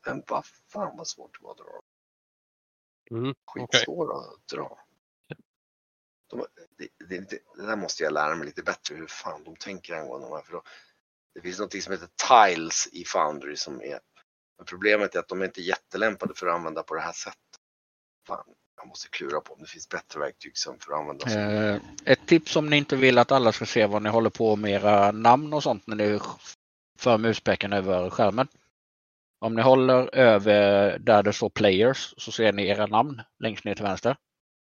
Men vad fan vad svårt det var att dra. Mm, okej. Skitsvåra att dra. De, det, det där måste jag lära mig lite bättre hur fan de tänker angående de här. För då, det finns något som heter tiles i Foundry som är men problemet är att de är inte jättelämpade för att använda på det här sättet. Fan, jag måste klura på om det finns bättre verktyg som för att använda. Eh, ett tips om ni inte vill att alla ska se vad ni håller på med era namn och sånt när ni för muspeken över skärmen. Om ni håller över där det står players så ser ni era namn längst ner till vänster.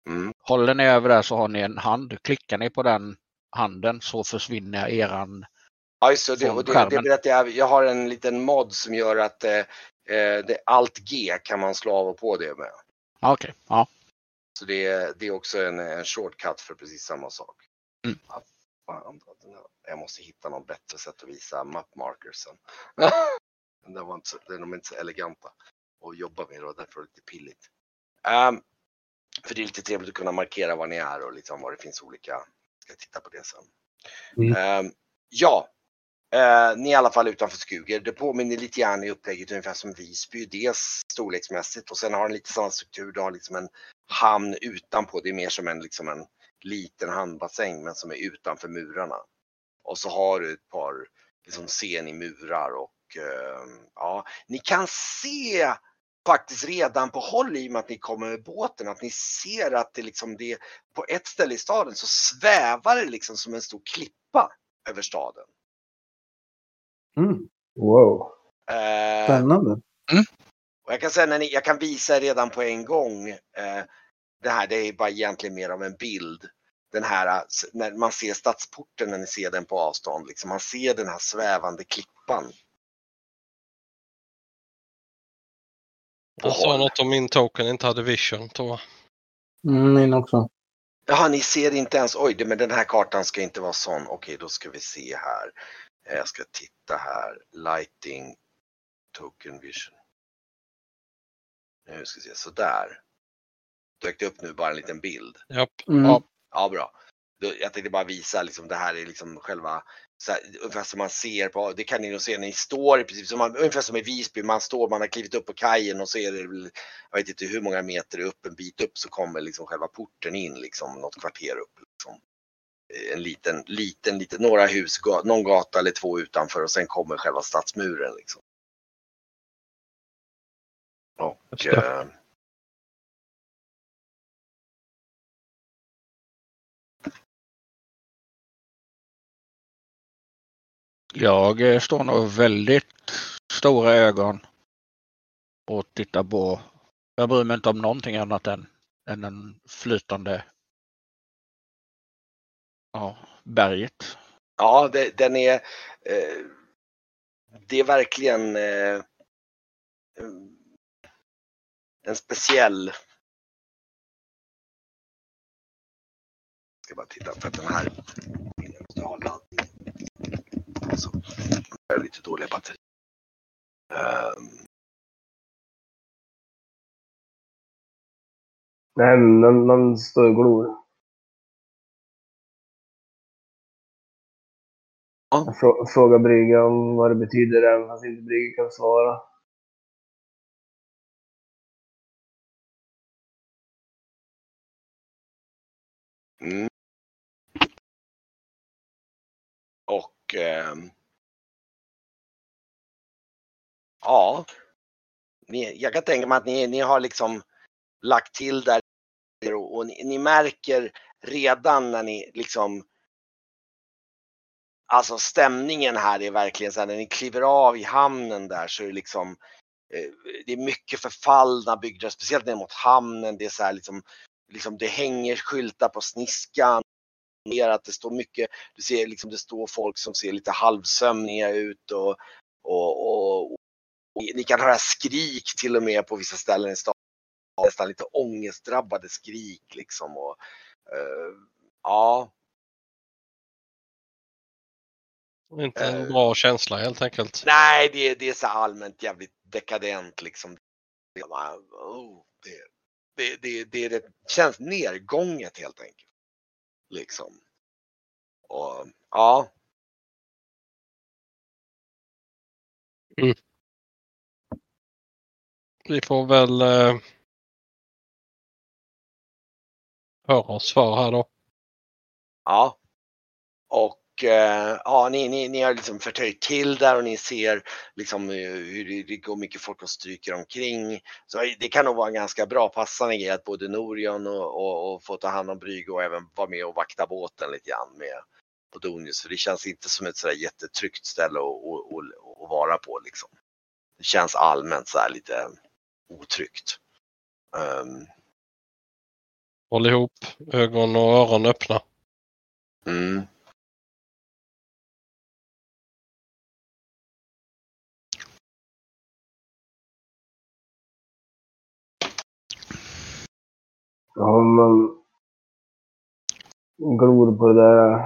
Mm. Håller ni över där så har ni en hand. Klickar ni på den handen så försvinner eran. Ja, just det. det, och det, berättar jag. Jag har en liten mod som gör att eh, eh, det, allt G kan man slå av och på det med. Okej, ja. Så det är, det är också en, en shortcut för precis samma sak. Mm. Ah, fan, Jag måste hitta något bättre sätt att visa map markersen. Den var inte så, de är inte så eleganta att jobba med och därför är det lite pilligt. Ehm, för det är lite trevligt att kunna markera var ni är och liksom var det finns olika. Jag ska titta på det sen. Mm. Ehm, ja, eh, ni är i alla fall utanför Skuger. Det påminner lite grann i upplägget ungefär som Visby. Dels storleksmässigt och sen har den lite samma struktur. Du har liksom en hamn utanpå. Det är mer som en, liksom en liten hamnbassäng men som är utanför murarna. Och så har du ett par liksom scen i murar och eh, ja, ni kan se faktiskt redan på håll i och med att ni kommer med båten att ni ser att det liksom det på ett ställe i staden så svävar det liksom som en stor klippa över staden. Mm. Wow. Eh, Spännande. och jag kan säga när ni, jag kan visa redan på en gång. Eh, det här det är bara egentligen mer av en bild. Den här s- när man ser stadsporten när ni ser den på avstånd. Liksom, man ser den här svävande klippan. Jag sa något om min token inte hade vision tror jag. Mm, min också. Jaha, ni ser inte ens, oj, men den här kartan ska inte vara sån. Okej, då ska vi se här. Eh, Jag ska titta här. Lighting, token vision. Nu ska vi se, sådär. Dök det upp nu bara en liten bild? Japp. Mm. Ja. Ja, bra. Jag tänkte bara visa, liksom, det här är liksom själva, så här, ungefär som man ser på, det kan ni nog se när ni står, i princip som man, ungefär som i Visby, man står, man har klivit upp på kajen och så är det väl, jag vet inte hur många meter upp, en bit upp så kommer liksom själva porten in, liksom något kvarter upp. Liksom. En liten, liten, liten, några hus, någon gata eller två utanför och sen kommer själva stadsmuren. Liksom. Och, Jag eh, står nog väldigt stora ögon och tittar på. Jag bryr mig inte om någonting annat än, än en flytande ja, berget. Ja, det, den är... Eh, det är verkligen eh, en speciell... Jag ska bara titta för att den här... Jag måste ha. Så, jag har lite dåliga batteri. Ehm, Nej, men man står och glor. Ja. Jag frå, frågar Brygga om vad det betyder även fast inte Brygga kan svara. Mm. Och ja, ni, jag kan tänka mig att ni, ni har liksom lagt till där och, och ni, ni märker redan när ni liksom Alltså stämningen här är verkligen så här när ni kliver av i hamnen där så är det liksom eh, Det är mycket förfallna byggnader, speciellt ner mot hamnen. Det är så här liksom, liksom det hänger skyltar på sniskan mer att det står mycket, du ser liksom det står folk som ser lite halvsömniga ut och, och, och, och ni kan höra skrik till och med på vissa ställen i stan. Nästan lite ångestdrabbade skrik liksom. Och, eh, ja, Inte en Eh. bra känsla helt enkelt. nej det, det är så allmänt jävligt dekadent liksom. Det, oh, det, det, det, det, känns nergånget helt enkelt. Liksom. Och ja, Vi får väl eh, höra för här då. Ja. Och ja, ni, ni, ni har liksom förtöjt till där och ni ser liksom eh, hur det, går mycket folk och stryker omkring. Så det kan nog vara en ganska bra passande grej att både Norion och, och, och få ta hand om Brygge och även vara med och vakta båten lite grann med Podonius. För det känns inte som ett sådär jättetryggt ställe att, att, att, att vara på liksom. Det känns allmänt så här lite otryggt. Um, Håll ihop, ögon och öron öppna. mm. Ja, man glor på det där.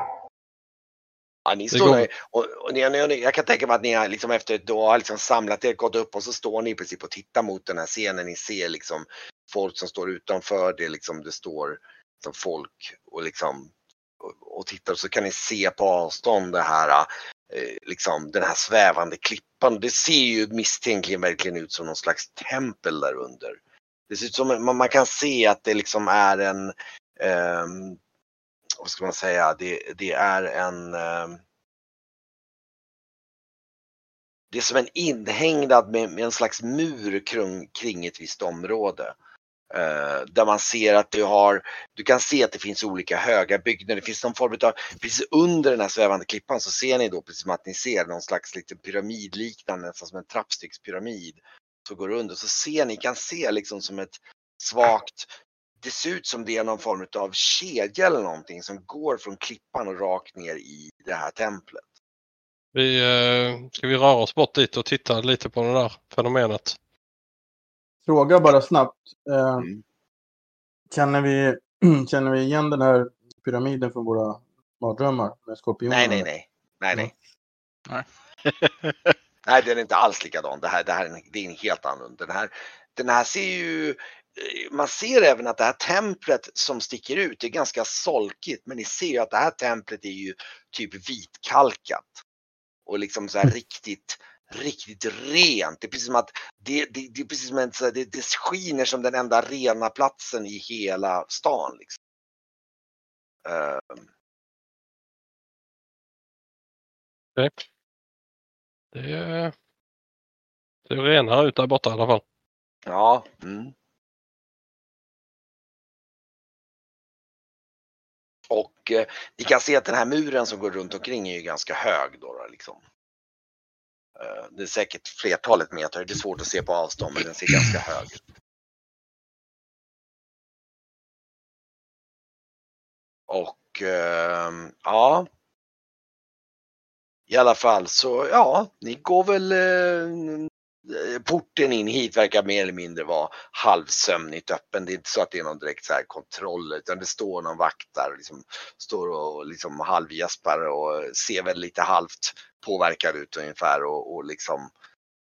Ja, ni står där och, och ni, ni, jag kan tänka mig att ni har liksom efter ett har liksom samlat er, gått upp och så står ni i princip och tittar mot den här scenen. Ni ser liksom folk som står utanför det liksom det står liksom folk och liksom och, och tittar så kan ni se på avstånd det här eh, liksom den här svävande klippan. Det ser ju misstänkligen verkligen ut som någon slags tempel där under. Det ser ut som man, man kan se att det liksom är en ehm, vad ska man säga, det, det är en ehm, det är som en inhägnad med, med en slags mur kring, kring ett visst område. Eh, där man ser att du har, du kan se att det finns olika höga byggnader. Det finns någon form av, precis under den här svävande klippan så ser ni då precis som att ni ser någon slags liten pyramidliknande, nästan som en trappstegspyramid. Så går under så ser ni, kan se liksom som ett svagt, det ser ut som det är någon form av kedja eller någonting som går från klippan och rakt ner i det här templet. Vi, eh, ska vi röra oss bort dit och titta lite på det där fenomenet? Fråga bara snabbt. Eh, Mm. känner, vi, känner vi igen den här pyramiden från våra mardrömmar med skorpionerna? Nej, nej, nej. Nej, nej. Nej. Nej, den är inte alls likadan. Det här, det här det är en helt annan. Den här, den här ser ju, eh, man ser även att det här templet som sticker ut är ganska solkigt. Men ni ser ju att det här templet är ju typ vitkalkat. Och liksom så här riktigt, riktigt rent. Det är precis som att det, det, det är precis som en, så här, det, det skiner som den enda rena platsen i hela stan. Liksom. Eh, det är- ser renare ut där borta i alla fall. Ja. Mm. Och eh, ni kan se att den här muren som går runt omkring är ju ganska hög då. då liksom. Eh, det är säkert flertalet meter. Det är svårt att se på avstånd men den ser ganska hög ut. Och eh, ja. I alla fall så ja, ni går väl eh, porten in hit verkar mer eller mindre vara halvsömnigt öppen. Det är inte så att det är någon direkt så här kontroll utan det står någon vakt där och liksom står och liksom halvgäspar och ser väl lite halvt påverkad ut ungefär och, och liksom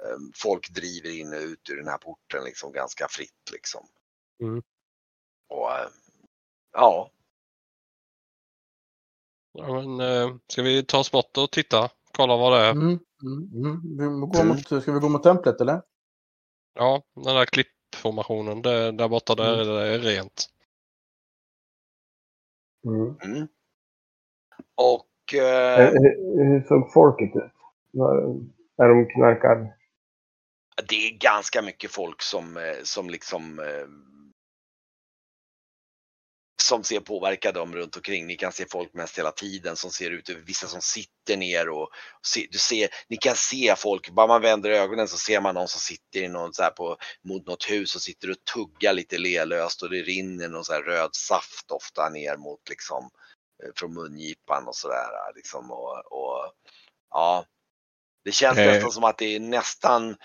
eh, folk driver in och ut ur den här porten liksom ganska fritt liksom. Mm. Och eh, ja, Ja, men, eh, ska vi ta oss bort och titta? Kolla vad det är? Mm, mm, mm. Vi går mot, ska vi gå mot templet eller? Ja, den där klippformationen. Det, där borta där Mm. är det rent. Mm. mm. Och eh, Eh, Hur, hur såg folket ut? Är de knarkar? det är ganska mycket folk som, eh, som liksom eh, som ser påverkade om runt omkring. Ni kan se folk mest hela tiden som ser ut, vissa som sitter ner och se, du ser, ni kan se folk, bara man vänder ögonen så ser man någon som sitter i någon så här på, mot något hus och sitter och tuggar lite lelöst och det rinner någon så här röd saft ofta ner mot liksom eh, från mungipan och sådär liksom och, och ja. Det känns Eh. nästan som att det är nästan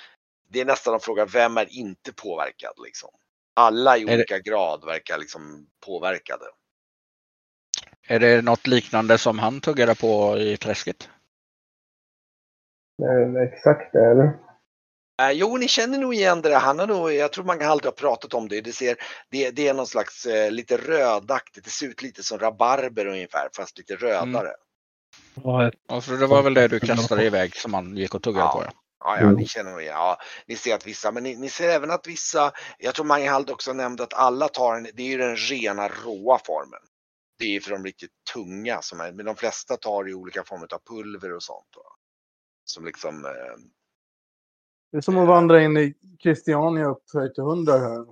det är nästan en fråga, vem är inte påverkad liksom? Alla i det- olika grad verkar liksom påverkade. Är det något liknande som han tuggade på i träsket? Eh, Exakt det, eller? Eh, jo, ni känner nog igen det där. Han har nog, jag tror man aldrig har pratat om det. Det, ser, det, det är någon slags eh, lite rödaktigt, det ser ut lite som rabarber ungefär, fast lite rödare. Ja, för det var väl det du kastade iväg som han gick och tuggade Ja. på. Ja. Ja, ja, Mm. ni känner igen. Ja, ni ser att vissa, men ni, ni ser även att vissa, jag tror Manghald också nämnde att alla tar en, det är ju den rena råa formen. Det är för de riktigt tunga som är, men de flesta tar i olika former av pulver och sånt. Va? Som liksom, eh, Det är som att vandra in i Christiania upphöjt till 100 här.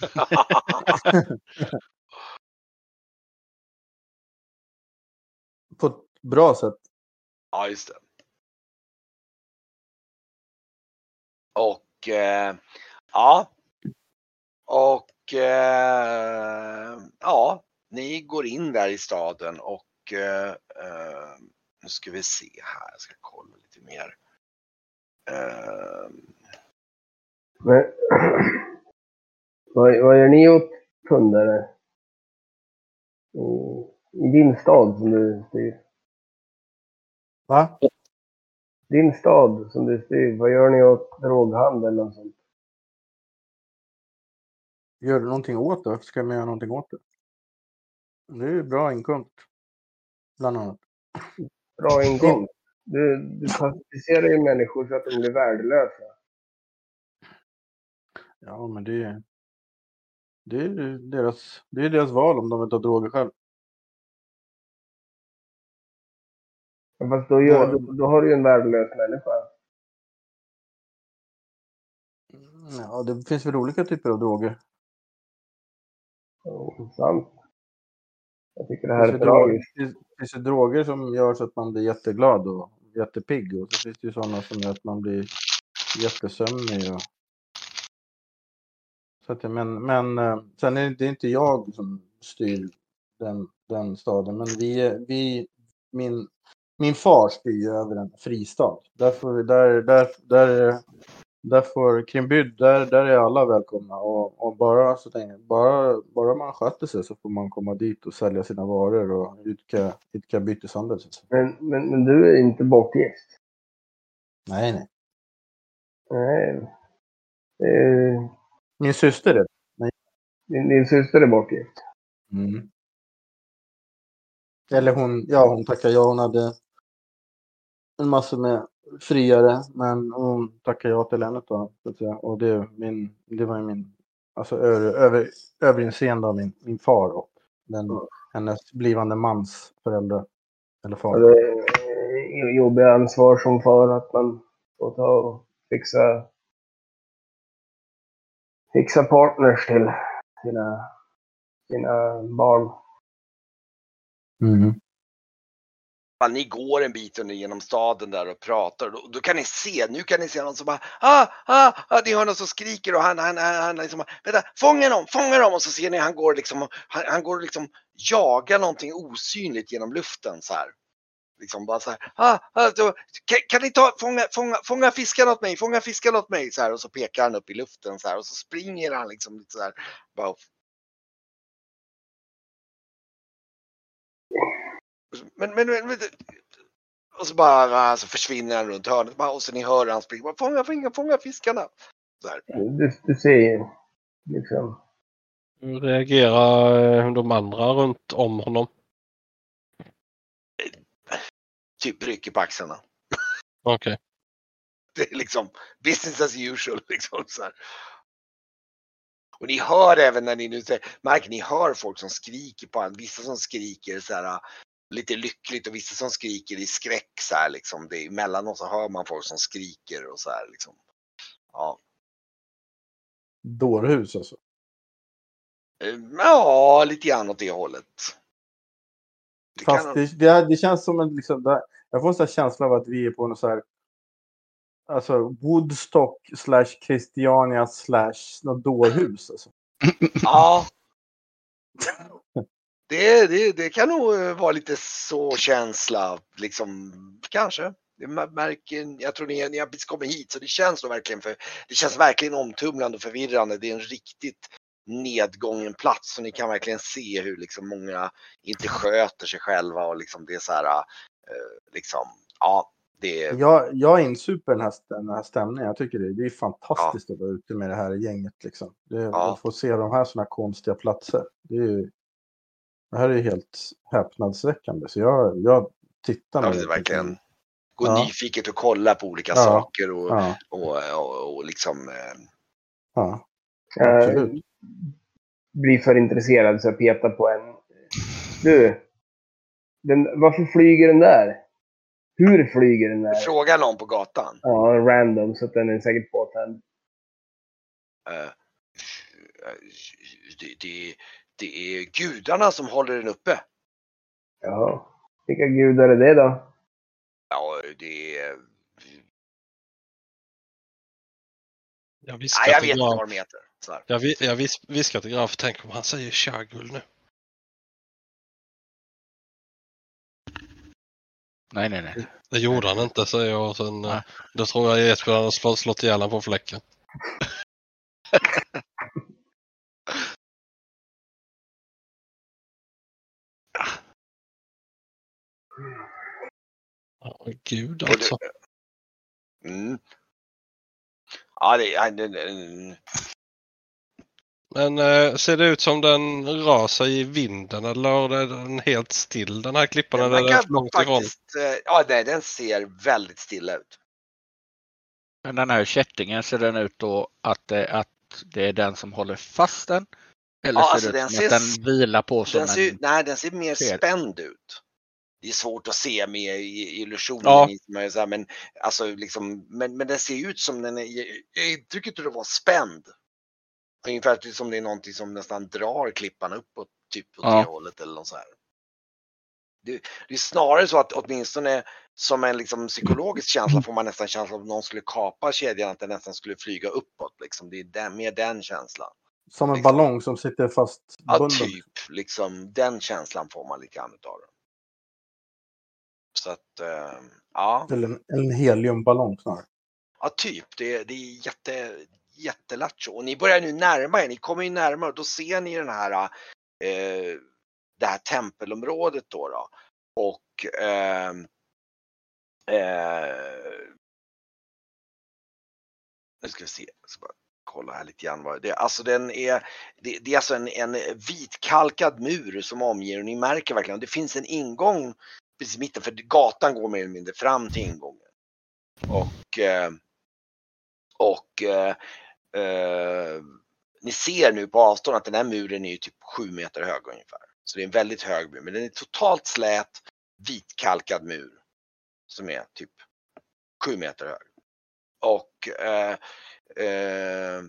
På ett bra sätt. Ja, just det. Och eh, ja. Och eh, ja, ni går in där i staden och eh, eh, nu ska vi se här, jag ska kolla lite mer. Eh, Men, vad, vad gör ni åt pundare? i, i din stad som du styr? Va? Din stad som du styr, vad gör ni åt droghandel och sånt? Gör du någonting åt det? Varför ska man göra någonting åt det? Det är ju bra inkomst. Bland annat. Bra inkomst. Du, du passiviserar ju människor så att de blir värdelösa. Ja, men det är, det är deras, det är deras val om de vill ta droger själv. Ja, Fast då, gör, då, då har du ju en värdelös människa. Ja, det finns väl olika typer av droger. Oh, sant. Jag tycker det Det här finns, är tragiskt. det finns- det ju droger som gör så att man blir jätteglad och jättepigg. Och så finns det ju sådana som gör att man blir jättesömnig. Och... Så att, men men eh, sen är det, det inte jag som styr den, den staden. Men vi, vi min, min far styr över en fristad. Där får, där, där, där, där får Krimbyd, där, där är alla välkomna. Och, och bara, så länge, bara, bara man sköter sig så får man komma dit och sälja sina varor och idka, idka byteshandel. Men, men, men du är inte bortgift? Nej, nej. Nej. Eh, Min syster är din, din syster är bortgift? mm. Eller hon, ja hon tackade ja. Hon hade en massa med friare, men hon tackade ja till en utav så att säga. Och det, min, det var ju min, alltså över, över, överinseende av min, min far och den, hennes blivande mans föräldrar. Eller Ja, far. det är eh, jobbiga ansvar som far att man får ta och fixa, fixa partners till sina, sina barn. Mm. Fan, ni går en bit under genom staden där och pratar. Då, då kan ni se, nu kan ni se någon som bara ah, ah, ah, ni hör någon som skriker och han, han, han, han liksom, vänta, fånga dem, fånga dem! Och så ser ni han går liksom, han, han går liksom jagar någonting osynligt genom luften så här. Liksom bara så här, ah, ah, då, kan, kan ni ta, fånga, fånga, fånga fiskarna åt mig, fånga fiskarna åt mig! Så här, och så pekar han upp i luften så här och så springer han liksom lite så här. Bara, Men, men, men, men och så bara så försvinner han runt hörnet bara, och så ni hör han springa. Fånga, fånga, fånga fiskarna. Så här. Du, du ser ju liksom. Hur reagerar eh, de andra runt om honom? Typ rycker på axlarna. Okej. Det är liksom business as usual. Liksom, så här. Och ni hör även när ni nu säger, märker ni hör folk som skriker på honom. Vissa som skriker så här lite lyckligt och vissa som skriker i skräck så här liksom. Det, emellanåt så hör man folk som skriker och så här liksom. Ja. Dårhus alltså. Eh, Ja, lite grann åt det hållet. Det Fast kan- det, det, det känns som en, liksom, det, jag får en sån känsla av att vi är på något så här, alltså Woodstock slash Christiania slash något dårhus. Alltså. Ja. Det, det, det kan nog eh, vara lite så känsla, liksom, kanske. Mär- märker, jag tror ni, ni har precis kommit hit så det känns nog verkligen för, det känns verkligen omtumlande och förvirrande. Det är en riktigt nedgången plats så ni kan verkligen se hur liksom många inte sköter sig själva och liksom det är så här, eh, liksom, ja, det är, Jag, jag är insuper den här, den här stämningen. Jag tycker det, det är fantastiskt att vara ute med det här gänget. Liksom. Det, Ja. Att få se de här såna konstiga platser. Det, är, ju- det här är ju helt häpnadsväckande. Så jag, jag tittar ja, med det är verkligen, gå Ja. nyfiket och kolla på olika Ja. saker och, Ja, och, och, och liksom, eh, ja, Jag absolut. blir för intresserad så jag petar på en. Du. Den, varför flyger den där? Hur flyger den där? fråga någon på gatan. Ja, random så att den är säkert påtänd. Eh, det, det, det är gudarna som håller den uppe. Jaha. Vilka gudar är det då? Ja, det är... Jag viskar Nej, jag till vet inte Graf. vad de heter. Så här. Jag, jag vis, viskar till Graf, tänk om han säger Shagul nu. Nej, nej, nej. Det gjorde han inte säger jag och sen eh, Nej. då tror jag Esbjörn hade slå- slått ihjäl honom på fläcken. Ja, gud alltså. Mm. Ja, det, ja, det, det, Men eh, ser det ut som den rör sig i vinden eller är den helt still den här klippan? den Eller är den långt ifrån? faktiskt, eh, ja, nej, den ser väldigt stilla ut. Men den här kättingen ser den ut då att det, att det är den som håller fast den? Eller Ja, ser alltså det den ut som ser att den vilar på Den ser, en... nej, den ser mer sked. spänd ut. Det är svårt att se med i- illusionen. Ja. Men, alltså, liksom, men, men den ser ut som den är, jag intrycket att det var spänd. Ungefär som det är någonting som nästan drar klippan uppåt, typ åt Ja. det hållet eller något så här. Det, det är snarare så att åtminstone som en liksom psykologisk känsla får man nästan känslan att någon skulle kapa kedjan, att den nästan skulle flyga uppåt. Liksom. Det är den, mer den känslan. Som en Liksom. ballong som sitter fast. Ja, typ. Liksom, den känslan får man lite grann utav den. Så att, eh, ja. Eller en, en heliumballong snarare. ja, typ. Det, det är jätte, jättelattjo. Och ni börjar nu närma er. Ni kommer ju närmare och då ser ni den här, eh, det här tempelområdet då. då. Och ehm, eh, nu ska vi se. Jag ska bara kolla här lite grann. Det, alltså den är, det, det är alltså en, en vitkalkad mur som omger och ni märker verkligen, det finns en ingång precis i mitten för gatan går mer eller mindre fram till ingången. Och, eh, och eh, eh, ni ser nu på avstånd att den här muren är typ sju meter hög ungefär. Så det är en väldigt hög mur, men den är totalt slät vitkalkad mur. Som är typ sju meter hög. Och eh, eh,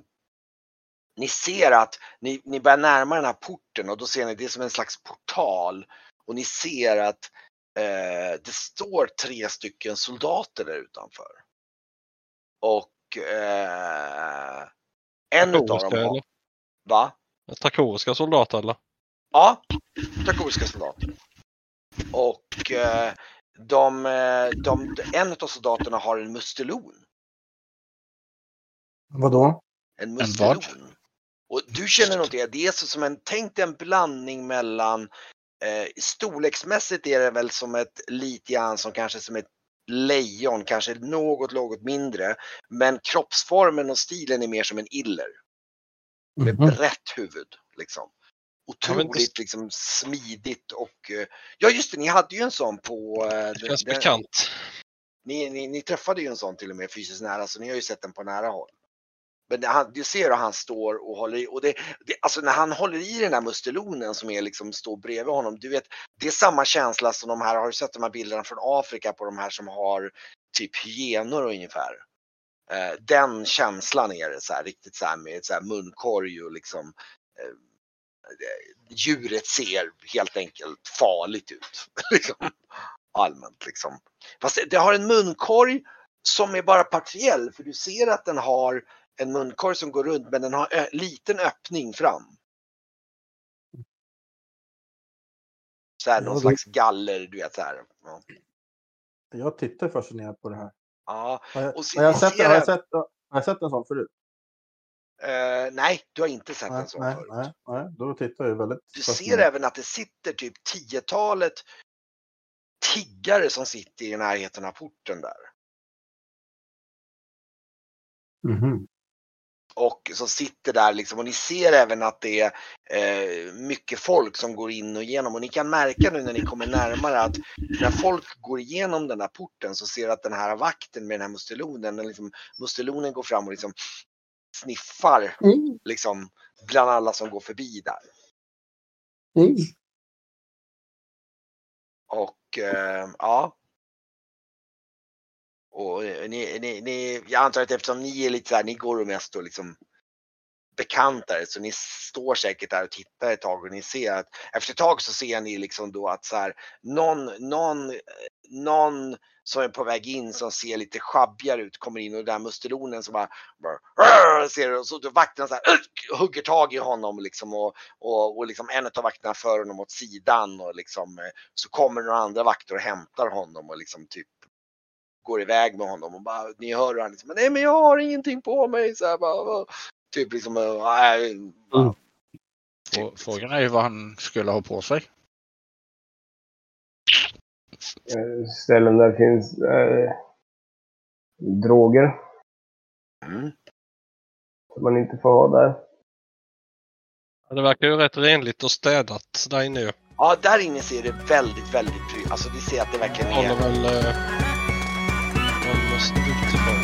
ni ser att ni, ni börjar närma den här porten och då ser ni det som en slags portal. Och ni ser att eh, det står tre stycken soldater där utanför. Och eh, en utav Trakoriska, dem har, eller? va? Trakoriska soldater eller? Ja, trakoriska soldater. Och eh, de, eh, de, en av soldaterna har en mustelon. Vadå? En vad? mustelon. Och du känner nog det, det är så som en, tänk en blandning mellan eh, storleksmässigt är det väl som ett lite grann som kanske som ett lejon, kanske något, något mindre. Men kroppsformen och stilen är mer som en iller. Med Mhm. brett huvud liksom. Ja, Otroligt det- liksom smidigt och eh, ja just det, ni hade ju en sån på eh, Det känns den- bekant. ni, ni, ni träffade ju en sån till och med fysiskt nära så ni har ju sett den på nära håll. Men han, du ser hur han står och håller i och det, det, alltså när han håller i den här mustelonen som är liksom står bredvid honom. Du vet, det är samma känsla som de här, har du sett de här bilderna från Afrika på de här som har typ hyenor ungefär? Eh, den känslan är det så här riktigt så här med så här munkorg och liksom eh, djuret ser helt enkelt farligt ut. liksom, allmänt liksom. Fast det, det har en munkorg som är bara partiell för du ser att den har en munkorg som går runt men den har en liten öppning fram. Så här, någon slags galler, du vet så här. Ja. Jag tittar fascinerat på det här. Ja, Har jag, Och se- har jag, ni sett, har, jag, sett, har jag sett en sån förut? eh, nej, du har inte sett Nej, en sån nej, förut. nej, nej, då tittar jag väldigt Du ser även att det sitter typ tiotalet tiggare som sitter i närheten av porten där. Mhm. Och som sitter där liksom och ni ser även att det är eh, mycket folk som går in och igenom och ni kan märka nu när ni kommer närmare att när folk går igenom den här porten så ser att den här vakten med den här mustelonen, den liksom, mustelonen går fram och liksom sniffar Mm. liksom bland alla som går förbi där. Mm. Och eh, ja. Och eh, ni, ni, ni, jag antar att eftersom ni är lite så här, ni går och mest och liksom bekantare så ni står säkert där och tittar ett tag och ni ser att efter ett tag så ser ni liksom då att så här någon, någon, någon som är på väg in som ser lite sjabbigare ut kommer in och den där mustelonen som bara, bara ser och så vakterna så här, hugger tag i honom liksom och, och, och liksom en av vakterna för honom åt sidan och liksom eh, så kommer några andra vakter och hämtar honom och liksom typ går iväg med honom och bara, ni hör hur han liksom, nej men jag har ingenting på mig så här, bara, typ liksom, äh, nej, bara, typ, Frå- Frågan är ju vad han skulle ha på sig. eh, ställen där det finns eh, droger Mm. som man inte får ha där. Det verkar ju rätt renligt och städat där inne ju. Ja, där inne ser det väldigt, väldigt pryd. Alltså vi ser att det verkligen Håller är... väl... Eh, håller utifrån.